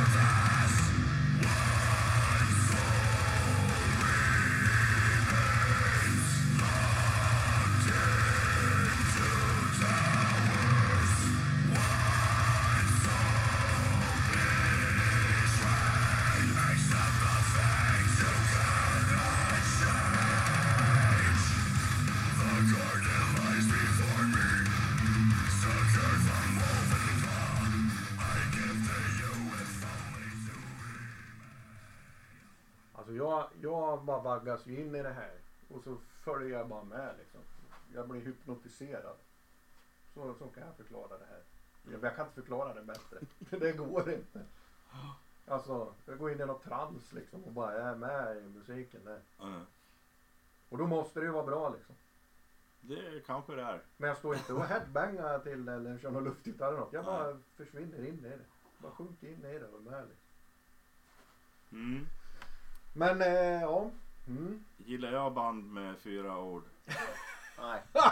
One jag vaggas ju in i det här. Och så följer jag bara med liksom. Jag blir hypnotiserad. Så, så kan jag förklara det här. Jag, jag kan inte förklara det bättre. (laughs) det går inte. Alltså, jag går in i något trans liksom och bara är med i musiken där. Ja. Och då måste det ju vara bra liksom. Det kanske det är. Men jag står inte och headbangar till det eller kör någon luftgitarr eller något. Jag bara försvinner in i det. Bara sjunker in i det och är med liksom. Mm. Men eh, ja. Mm. Gillar jag band med fyra ord? (laughs) Nej. (laughs)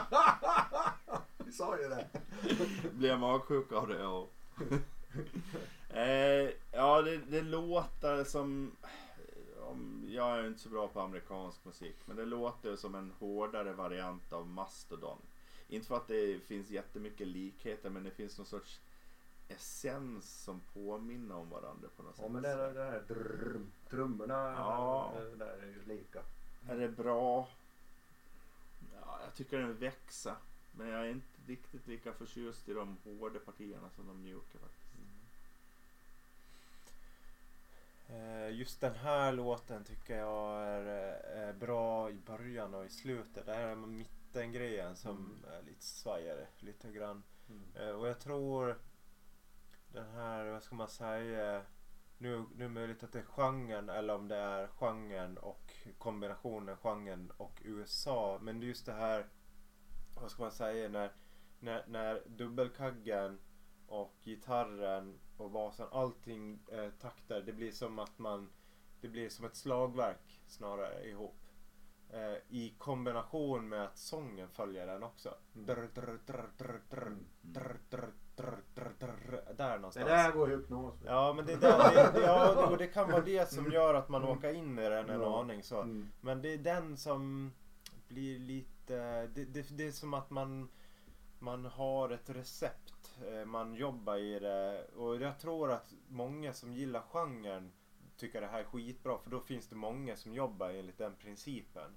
Vi sa ju det. Blir jag magsjuk av det? Ja. (laughs) eh, ja, det, det låter som... Om, jag är inte så bra på amerikansk musik, men det låter som en hårdare variant av Mastodon. Inte för att det finns jättemycket likheter, men det finns någon sorts essens som påminner om varandra på något sätt. Ja men det, där- det här drrrr, trummorna Ja. det där är ju lika. Är det bra? Ja, jag tycker den växer. Men jag är inte riktigt lika förtjust i de hårda partierna som de mjuka faktiskt. Eh, Just den här låten tycker jag är, är bra i början och i slutet. Det här är mittengrejen som är lite svajigare lite grann. Eh, Och jag tror den här, vad ska man säga, nu, nu är det möjligt att det är genren eller om det är genren och kombinationen genren och USA. Men det är just det här, vad ska man säga, när, när, när dubbelkaggen och gitarren och basen, allting eh, takter, det blir som att man, det blir som ett slagverk snarare ihop. Eh, I kombination med att sången följer den också. Mm. Drr, drr, drr, drr, drr, drr, Där Det någonstans. där går hypnos. Ja men det, är där, det, det, ja, och det kan vara det som gör att man åker in i den en Ja. aning så. Mm. Men det är den som blir lite, det, det, det är som att man, man har ett recept. eh, Man jobbar i det och jag tror att många som gillar genren tycker det här är skitbra för då finns det många som jobbar enligt den principen.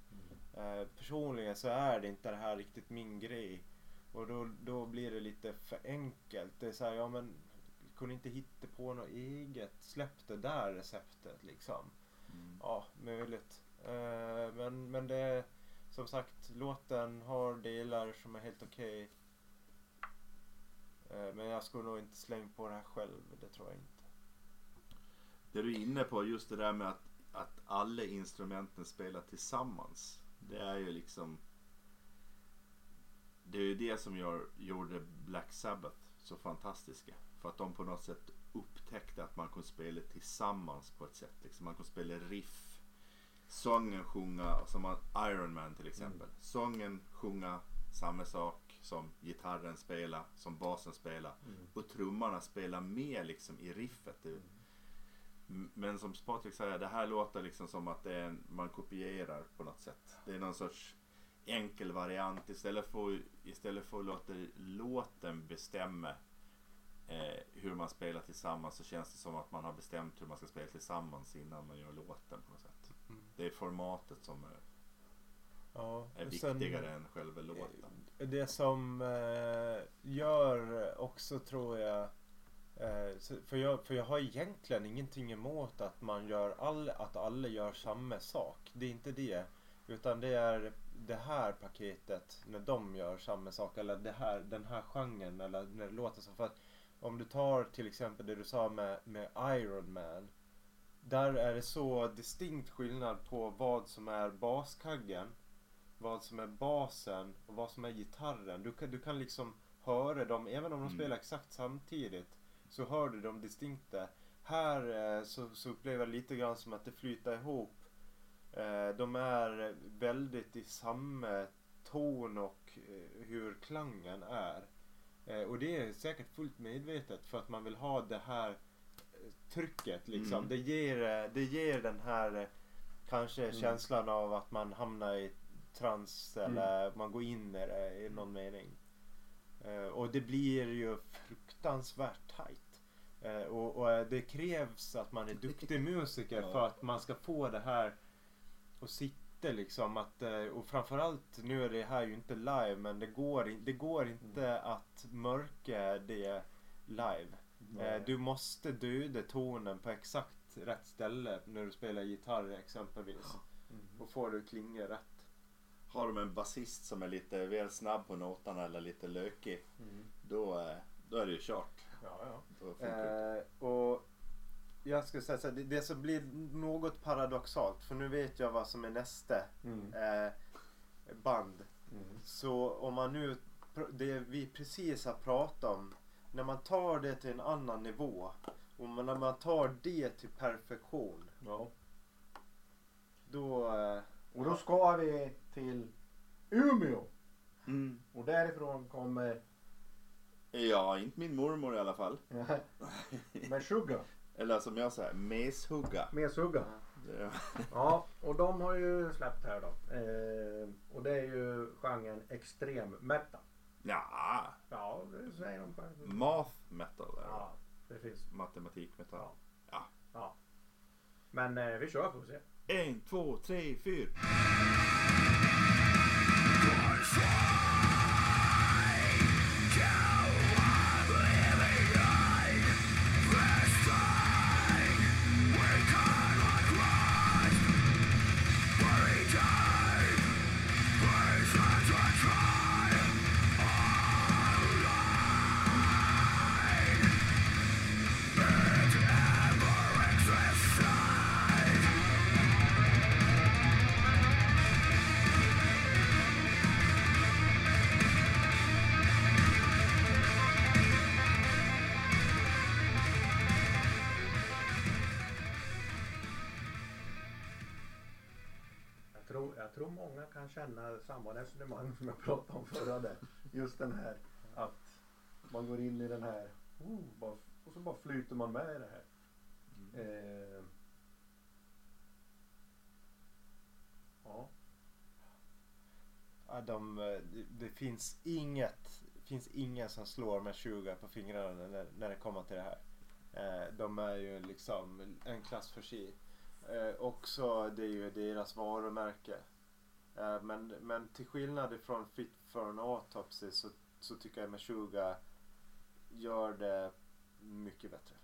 Eh, personligen så är det inte det här riktigt min grej. Och då, då blir det lite för enkelt. Det är så här, ja men kunde inte hitta på något eget. Släpp det där receptet liksom. Mm. Ja, möjligt. Eh, men, men det är som sagt, låten har delar som är helt okej. Eh, men jag skulle nog inte slänga på det här själv, det tror jag inte. Det du är inne på, just det där med att, att alla instrumenten spelar tillsammans. Det är ju liksom... Det är ju det som gör, gjorde Black Sabbath så fantastiska. För att de på något sätt upptäckte att man kunde spela tillsammans på ett sätt. Liksom man kunde spela riff. Sången sjunga, som Iron Man till exempel. Sången sjunga samma sak som gitarren spelar, som basen spelar. Mm. Och trummorna spelar med liksom i riffet. Det, M- Men som Patrik säger, det här låter liksom som att det är en, man kopierar på något sätt. Det är någon sorts enkel variant. Istället för, istället för att låta låten bestämma eh, hur man spelar tillsammans så känns det som att man har bestämt hur man ska spela tillsammans innan man gör låten på något sätt. Det är formatet som är, Ja, är och sen- viktigare än själva låten. Det som eh, gör också tror jag eh, för, jag för jag har egentligen ingenting emot att man gör all, att alla gör samma sak. Det är inte det. Utan det är det här paketet när de gör samma sak eller det här, den här genren eller när det låter så. För att om du tar till exempel det du sa med, med Iron Man. Där är det så distinkt skillnad på vad som är baskaggen vad som är basen och vad som är gitarren. Du kan, du kan liksom höra dem, även om de Mm. spelar exakt samtidigt. Så hör du dem distinkta. Här eh, så, så upplever jag lite grann som att det flyter ihop. Eh, de är väldigt i samma ton och eh, hur klangen är. Eh, och det är säkert fullt medvetet för att man vill ha det här trycket liksom. Mm. Det, ger, det ger den här kanske Mm. känslan av att man hamnar i trans eller man går in i det i någon mening. Eh, och det blir ju fruktansvärt tajt. Och, och det krävs att man är duktig (laughs) musiker Ja. för att man ska få det här att sitta liksom. Att, eh, och framförallt, nu är det här ju inte live men det går, det går inte att mörka det live. Eh, du måste döda tonen på exakt rätt, ställe när du spelar gitarr exempelvis. Mm. Och får du klingor rätt. Har de en basist som är lite väl snabb på noterna eller lite lökig. Mm. Då, eh, då är det ju kört. Ja, ja. Då funkar det. Eh, och jag skulle säga så här, det, det som blir något paradoxalt för nu vet jag vad som är nästa Mm. eh, band. Mm. Så om man nu, det vi precis har pratat om, när man tar det till en annan nivå och man- när man tar det till perfektion, Ja. då... Eh, Och då ska vi till Umeå. Mm. Och därifrån kommer Ja, inte min mormor i alla fall. (laughs) Meshuggah. Eller som jag säger, meshugga. Meshuggah. (laughs) Det- Ja, och de har ju släppt här då. Eh, och det är ju genren extrem metal. Ja, Ja, det säger de själva. math metal det. Ja, precis. Matematik metal. Ja. Ja. Ja. Men eh, vi kör får vi se. En, två, tre, fyra. Känna samma resonemang som jag pratade om förra där. Just den här att man går in i den här oh, och så bara flyter man med i det här. Eh, ja. ja, de, eh, det, det finns inget, finns ingen som slår med 20 på fingrarna när, när det kommer till det här. Eh, de är ju liksom en klass för sig. Eh, också det är ju deras varumärke. Eh, men, men till skillnad ifrån Fit for an Autopsy så, så tycker jag Meshuggah gör det mycket bättre.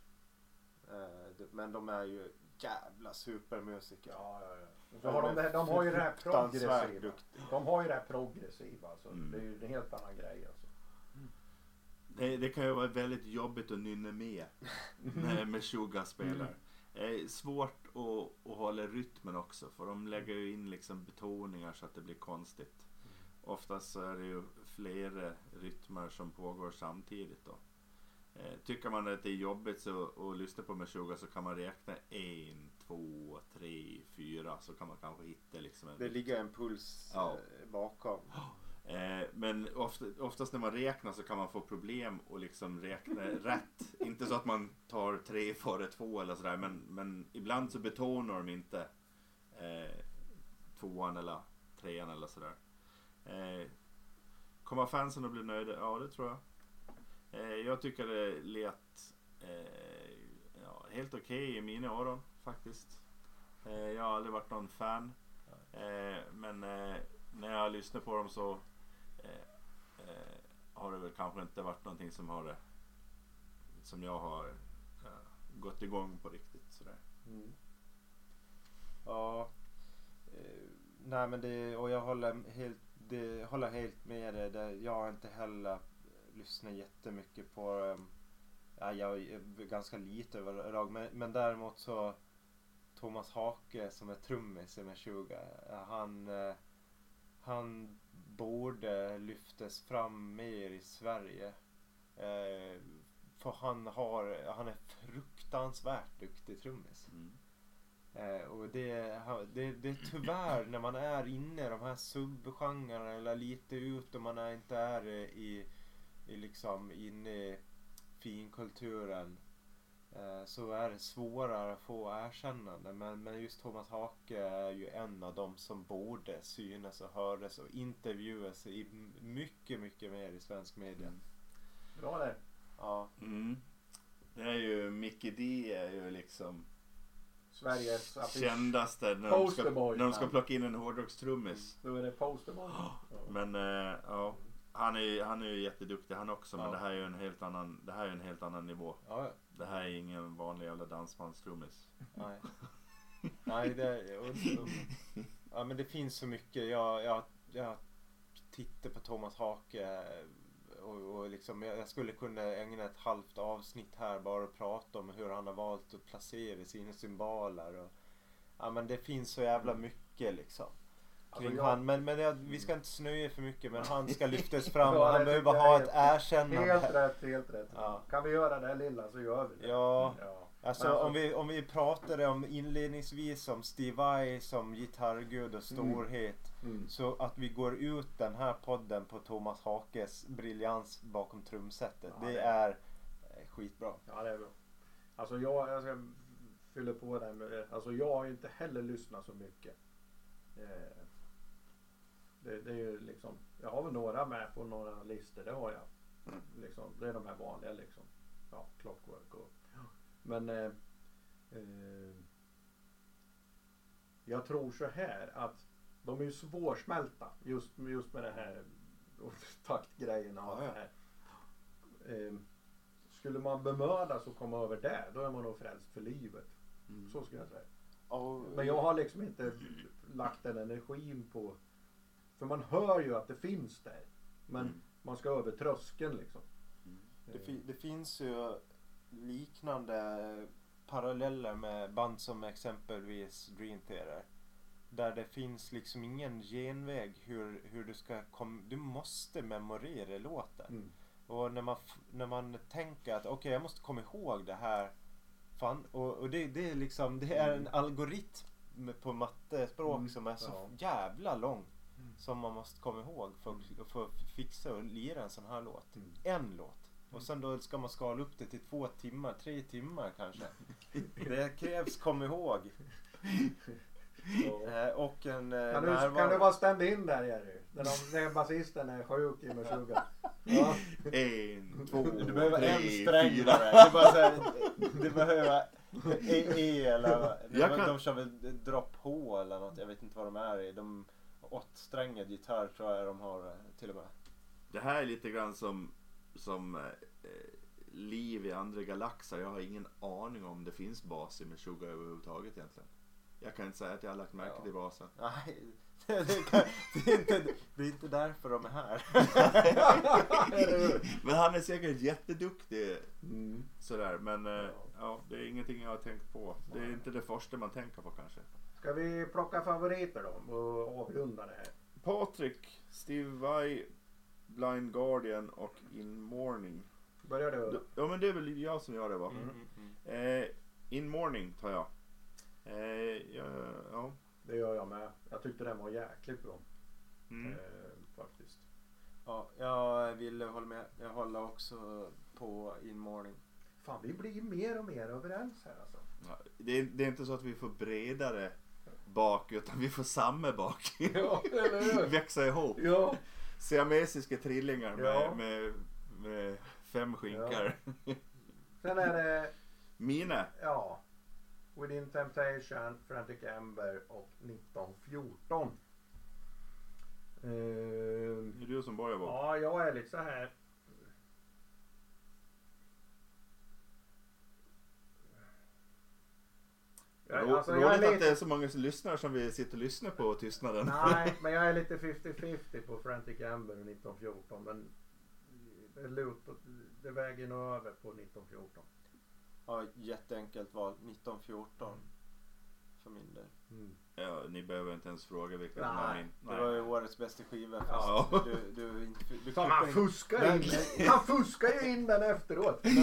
Eh, men de är ju jävla supermusiker. Ja, ja, ja. Så har de, det de har ju det här progressiva. De har ju det här progressiva. Alltså. Mm. Det är ju en helt annan grej. Alltså. Det, det kan ju vara väldigt jobbigt att nynna med när Meshuggah spelar. Det är svårt att, att hålla rytmen också för de lägger ju in liksom betoningar så att det blir konstigt. Oftast så är det ju flera rytmer som pågår samtidigt då. Eh, tycker man att det är jobbigt så, att lyssna på Meshuggah så kan man räkna en, två, tre, fyra så kan man kanske hitta liksom en Det ligger en puls Ja. eh, bakom. (gasps) Eh, men ofta, oftast när man räknar så kan man få problem och liksom räkna (laughs) rätt. Inte så att man tar tre före två eller sådär men, men ibland så betonar de inte eh, tvåan eller trean eller sådär. Eh, kommer fansen att bli nöjda? Ja det tror jag. Eh, jag tycker det lät eh, ja, helt okej i mina öron faktiskt. Eh, jag har aldrig varit någon fan. Eh, men eh, när jag lyssnar på dem så eh, eh, har det väl kanske inte varit någonting som har eh, som jag har eh, gått igång på riktigt sådär. Mm. Ja. Eh, nej men det, och jag håller helt, det, håller helt med dig. Det, jag har inte heller lyssnat jättemycket på eh, ja, jag är ganska lite överlag. Men, men däremot så Thomas Hake som är trummis i Meshuggah. eh, Han, eh, han borde lyftes fram mer i Sverige. Eh, för han, har, han är fruktansvärt duktig trummis. Mm. Eh, och det, det, det är tyvärr när man är inne i de här subgenrerna eller lite ut och man är inte är i, i liksom inne i finkulturen så är det svårare att få erkännande. Men, men just Thomas Hake är ju en av dem som borde synas och höras och intervjuas i mycket, mycket mer i svensk media. Bra där. Ja, Mm. Det är ju Mickey D är ju liksom Sveriges affisch. kändaste när de, ska, när de ska plocka in en hårdrockstrummis. Då är det Posterboy. Men eh, ja, han är, han är ju jätteduktig han också men Ja. det här är ju en helt annan, det här är en helt annan nivå. ja, det här är ingen vanlig jävla dansbandstrummis. Nej. Nej, det, och, och, ja, men det finns så mycket. Jag, jag, jag tittar på Thomas Hake eh, och, och liksom, jag, skulle kunna ägna ett halvt avsnitt här bara och prata om hur han har valt att placera sina symboler. Och, ja, men det finns så jävla mycket liksom. Alltså, jag- han, men, men jag, vi ska inte snöa för mycket men han ska lyftas (laughs) fram och han behöver ha ett erkännande. Helt rätt, helt rätt. Ja. Kan vi göra det här lilla så gör vi det. Ja. ja. Alltså, alltså- om, vi, om vi pratade om inledningsvis om Steve Vai som gitarrgud och storhet. Mm. Så att vi går ut den här podden på Thomas Hakes briljans bakom trumsetet. Ja, det det- är eh, skitbra. Ja, det är bra. Alltså jag, jag ska fylla på det med, alltså jag har ju inte heller lyssnat så mycket. Eh, det, det är ju liksom, jag har väl några med på några listor, det har jag. Mm. Liksom, det är de här vanliga liksom. Ja, Clockwork och. Men eh, eh, jag tror så här att de är ju svårsmälta just, just med det här (laughs) taktgrejerna och Ja, ja. det här. Eh, skulle man bemödas och komma över det, då är man nog frälst för livet. Mm. Så skulle jag säga. Och, Men jag har liksom inte lagt den energin på... För man hör ju att det finns där. Men Mm. man ska över tröskeln liksom. det, fi, det finns ju liknande paralleller med band som exempelvis Dream Theater. Där det finns liksom ingen genväg hur, hur du ska kom, Du måste memorera låten. Mm. Och när man, när man tänker att okej jag måste komma ihåg det här. Fan, och, och det, det är liksom det är en algoritm på mattespråk Mm, som är så ja. jävla lång. Mm. Som man måste komma ihåg för, att- för att fixa och lira en sån här låt. Mm. En låt. Och sen då ska man skala upp det till två timmar, tre timmar kanske. (laughs) Det krävs kom ihåg. Eh, och en eh, Kan, du, närvaro. kan du vara stand-in där Jerry? När, de, när basisten är sjuk i Meshuggah. Ja. En, två, Du behöver tre, en fyra. strängare. Du, bara så här, du behöver E, e eller Jag de, kan- de kör väl drop H eller något. Jag vet inte vad de är i. De åttsträngad gitarr tror jag de har eh, till och med. Det här är lite grann som, som eh, liv i andra galaxer. Jag har ingen aning om det finns bas i Meshuggah överhuvudtaget egentligen. Jag kan inte säga att jag har lagt märke Ja. till basen. Nej, (laughs) det, kan, det, är inte, det är inte därför de är här. (laughs) Men han är säkert jätteduktig Mm. sådär. Men eh, Ja. ja, det är ingenting jag har tänkt på. Det är inte det första man tänker på kanske. Ska vi plocka favoriter då och avrunda det här? Patrik, Steve Vai, Blind Guardian och In Morning. Börjar du? Ja men det är väl jag som gör det va? Mm, mm, mm. Eh, in Morning tar jag. Eh, ja, ja. Det gör jag med. Jag tyckte den var jäkligt bra. Mm. Eh, faktiskt. Ja, jag vill hålla med. Jag håller också på In Morning. Fan vi blir mer och mer överens här alltså. Ja, det, är, det är inte så att vi får bredare bak utan vi får samma bak. Ja, eller hur? (laughs) Växa ihop. Ja. Siamesiska trillingar med, Ja. med, med fem skinkar. Sen är det, Mina. ja. Within Temptation, Frantic Ember och 1914. Eh, Det är du som börjar Bob. ja, jag är lite så här. Alltså, roligt är att det är så många som lyssnar som vi sitter och lyssnar på tystnaden. nej, (laughs) men jag är lite 50-50 på Frantic Ember och 1914. Men det, lutar, det väger nog över på 1914. Ja, jätteenkelt val. 1914. För min del. Ja, ni behöver inte ens fråga vilka Nej, är min. Det var ju årets bästa skiva fast Ja. du, du, inte- du, Fan, han in- fuskar Men- in Han fuskar ju in den efteråt. Men,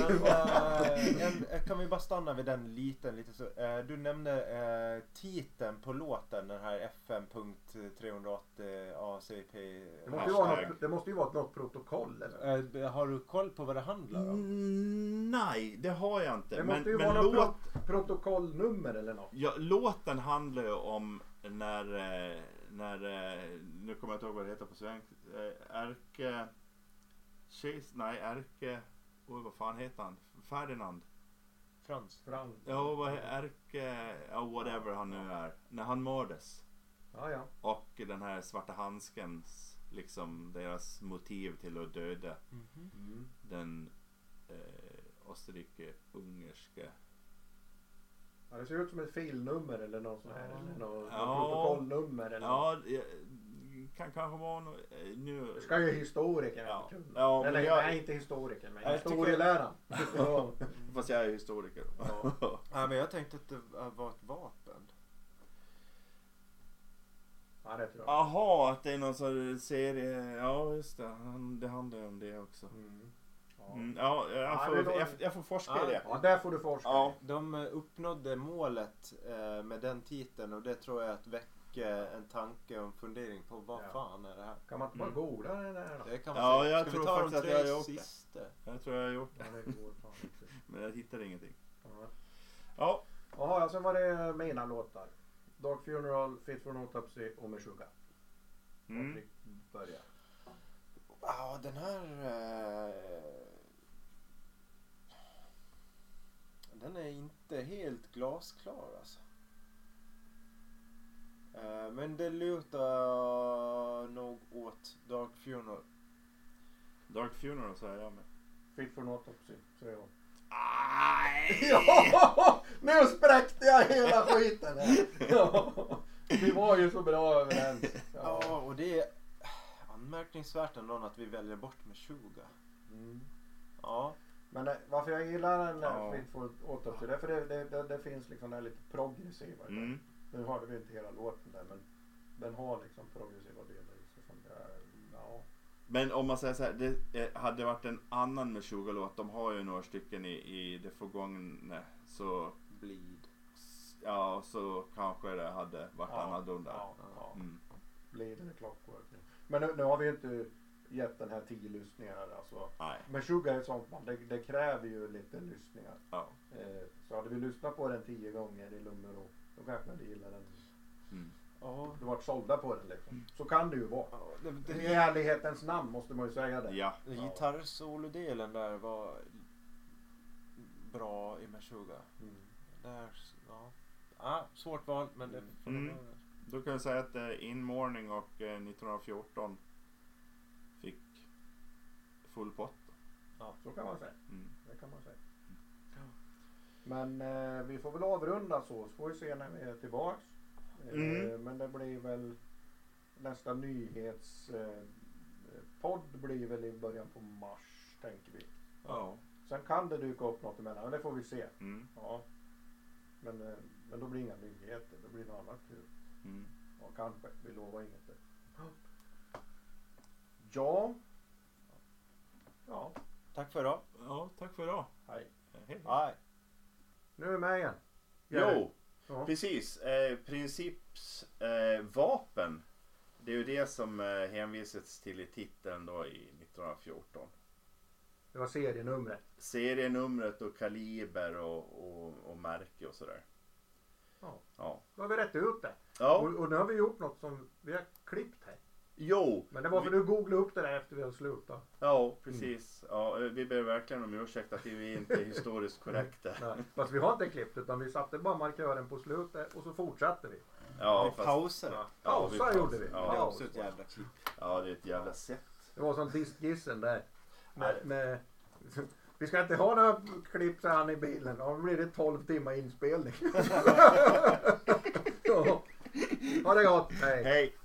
en, eh, kan vi bara stanna vid den liten lite så. Eh, du nämnde eh, titeln på låten, den här FM.380 ACP. Det måste, ju vara Hashtag. något, det måste ju vara något protokoll eller? Har du koll på vad det handlar om? Mm, nej, det har jag inte. Det men måste ju men vara något låt, protokollnummer eller något. ja, låten handlar ju om när, eh, när eh, nu kommer jag inte ihåg vad det heter på svenska. Eh, Erke... Chase, nej, Erke... Oj, vad fan heter han? Ferdinand? Frans? Fram. Ja, vad Erke... Ja, whatever han nu är. När han mördes. Ja, ja. Och den här svarta handskens, liksom deras motiv till att döda Mhm. Mm. den eh, Österrike-ungerska. Ja, det ser ut som ett filnummer eller något sånt här. Ja. Eller något Ja. protokollnummer. Eller något. Ja, det kan kanske vara något. Nu. Det ska ju historiker Ja. kunna. Ja, men eller jag- nej, inte historiker men Jag tycker- historieläraren. Ja. (laughs) Fast jag är historiker. Ja. (laughs) Ja, men jag tänkte att det var ett vapen. ja, det tror jag. Jaha, att det är någon sorts serie. Ja, just det. Det handlar ju om det också. Mm. Ja. Mm, ja, jag Ja, får, det jag, jag får forska Ja. i det. ja, där får du forska. Ja. De eh, uppnådde målet eh, med den titeln och det tror jag att väcker en tanke och en fundering på vad Ja. fan är det här? Kan man inte bara Mm. googla det där då? Det kan man Ja, säga. jag Ska tror vi ta faktiskt de att jag tre har gjort det. sista? Jag tror jag har gjort Ja, det. det går fan inte. (laughs) Men jag hittar ingenting. Ja. Ja. Jaha, ja, sen var det mina låtar. Dog Funeral, Fit for an Autopsy och Meshuggah. Mm. Börjar. Ja, den här... Eh, den är inte helt glasklar alltså. Eh, men det lutar nog åt Dark Funeral. Dark Funeral säger jag med. Fit for an Autopsy, säger jag. Aj! (laughs) Ja, nu spräckte jag hela skiten här. (laughs) Ja, vi var ju så bra överens. Ja, Ja. och det är anmärkningsvärt ändå att vi väljer bort med 20. Mm. Ja, Men eh, varför jag gillar den där Ja. Fit for an Autopsy, det är för det, det, det, det finns liksom den lite progressiva. Mm. Nu hörde vi inte hela låten där men den har liksom progressiva delar i sig. Som det är, ja. Men om man säger så här, det eh, hade varit en annan med 20 låt. De har ju några stycken i, i det förgångna. Så Bleed. ja, så kanske det hade varit Ja, annorlunda. Ja, ja. Mm. Blir det clockwork. Men nu, nu har vi inte gett den här tio lyssningar. Alltså. Nej. Men Sugar är ett sånt band, det, det kräver ju lite lyssningar. Ja. Eh, så hade vi lyssnat på den tio gånger i lugn och ro, då kanske man hade gillat den. Mm. Ja, Du varit sålda på den liksom. Så kan det ju vara. ja det, I det, ärlighetens namn måste man ju säga det. Ja. Gitarrsolodelen där var bra i Meshuggah. Mm. Där, ja. ja. Svårt val, men det får Mm. vara. Då kan jag säga att eh, In Morning och eh, 1914 fick full pott. Så kan man säga. Mm. Det kan man säga. Men eh, vi får väl avrunda så, så får vi se när vi är tillbaks. Eh, Mm. Men det blir väl nästa nyhets eh, blir väl i början på mars tänker vi. Ja. Sen kan det dyka upp något emellan, men det får vi se. Mm. Ja. Men, eh, men då blir det inga nyheter, det blir något annat kul. Mm. Ja, kanske, vi lovar inget. Ja. Ja, Tack för idag. Ja, tack för idag. hej. Hej. Hej. Nu är vi med igen. Jo, Ja. precis. Eh, princips eh, vapen. Det är ju det som eh, hänvisats till i titeln då i 1914. Det var serienumret. Serienumret och kaliber och, och, och märke och sådär. Ja. Ja. Då har vi rätt ut det. Ja, Och, och nu har vi gjort något som vi har klippt här. Jo. Men det var för vi, du googlade upp det där efter vi hade slutat. Ja, precis. Ja, eh, vi ber verkligen om ursäkt att vi inte är (laughs) historiskt korrekta. Nej. Fast vi har inte klippt utan vi satte bara markören på slutet och så fortsatte vi. Ja, vi fast, pausar. Ja. Ja, vi Pausa pausar. gjorde vi. Ja. Det är också ett jävla klipp. ja, det är ett jävla sätt. Det var som diskgissen där. Nej. Med, med, (laughs) vi ska inte ha några klipp sa han i bilen. Då blir det 12 timmar inspelning. (laughs) ja. Ha det gott. Hej. Hej!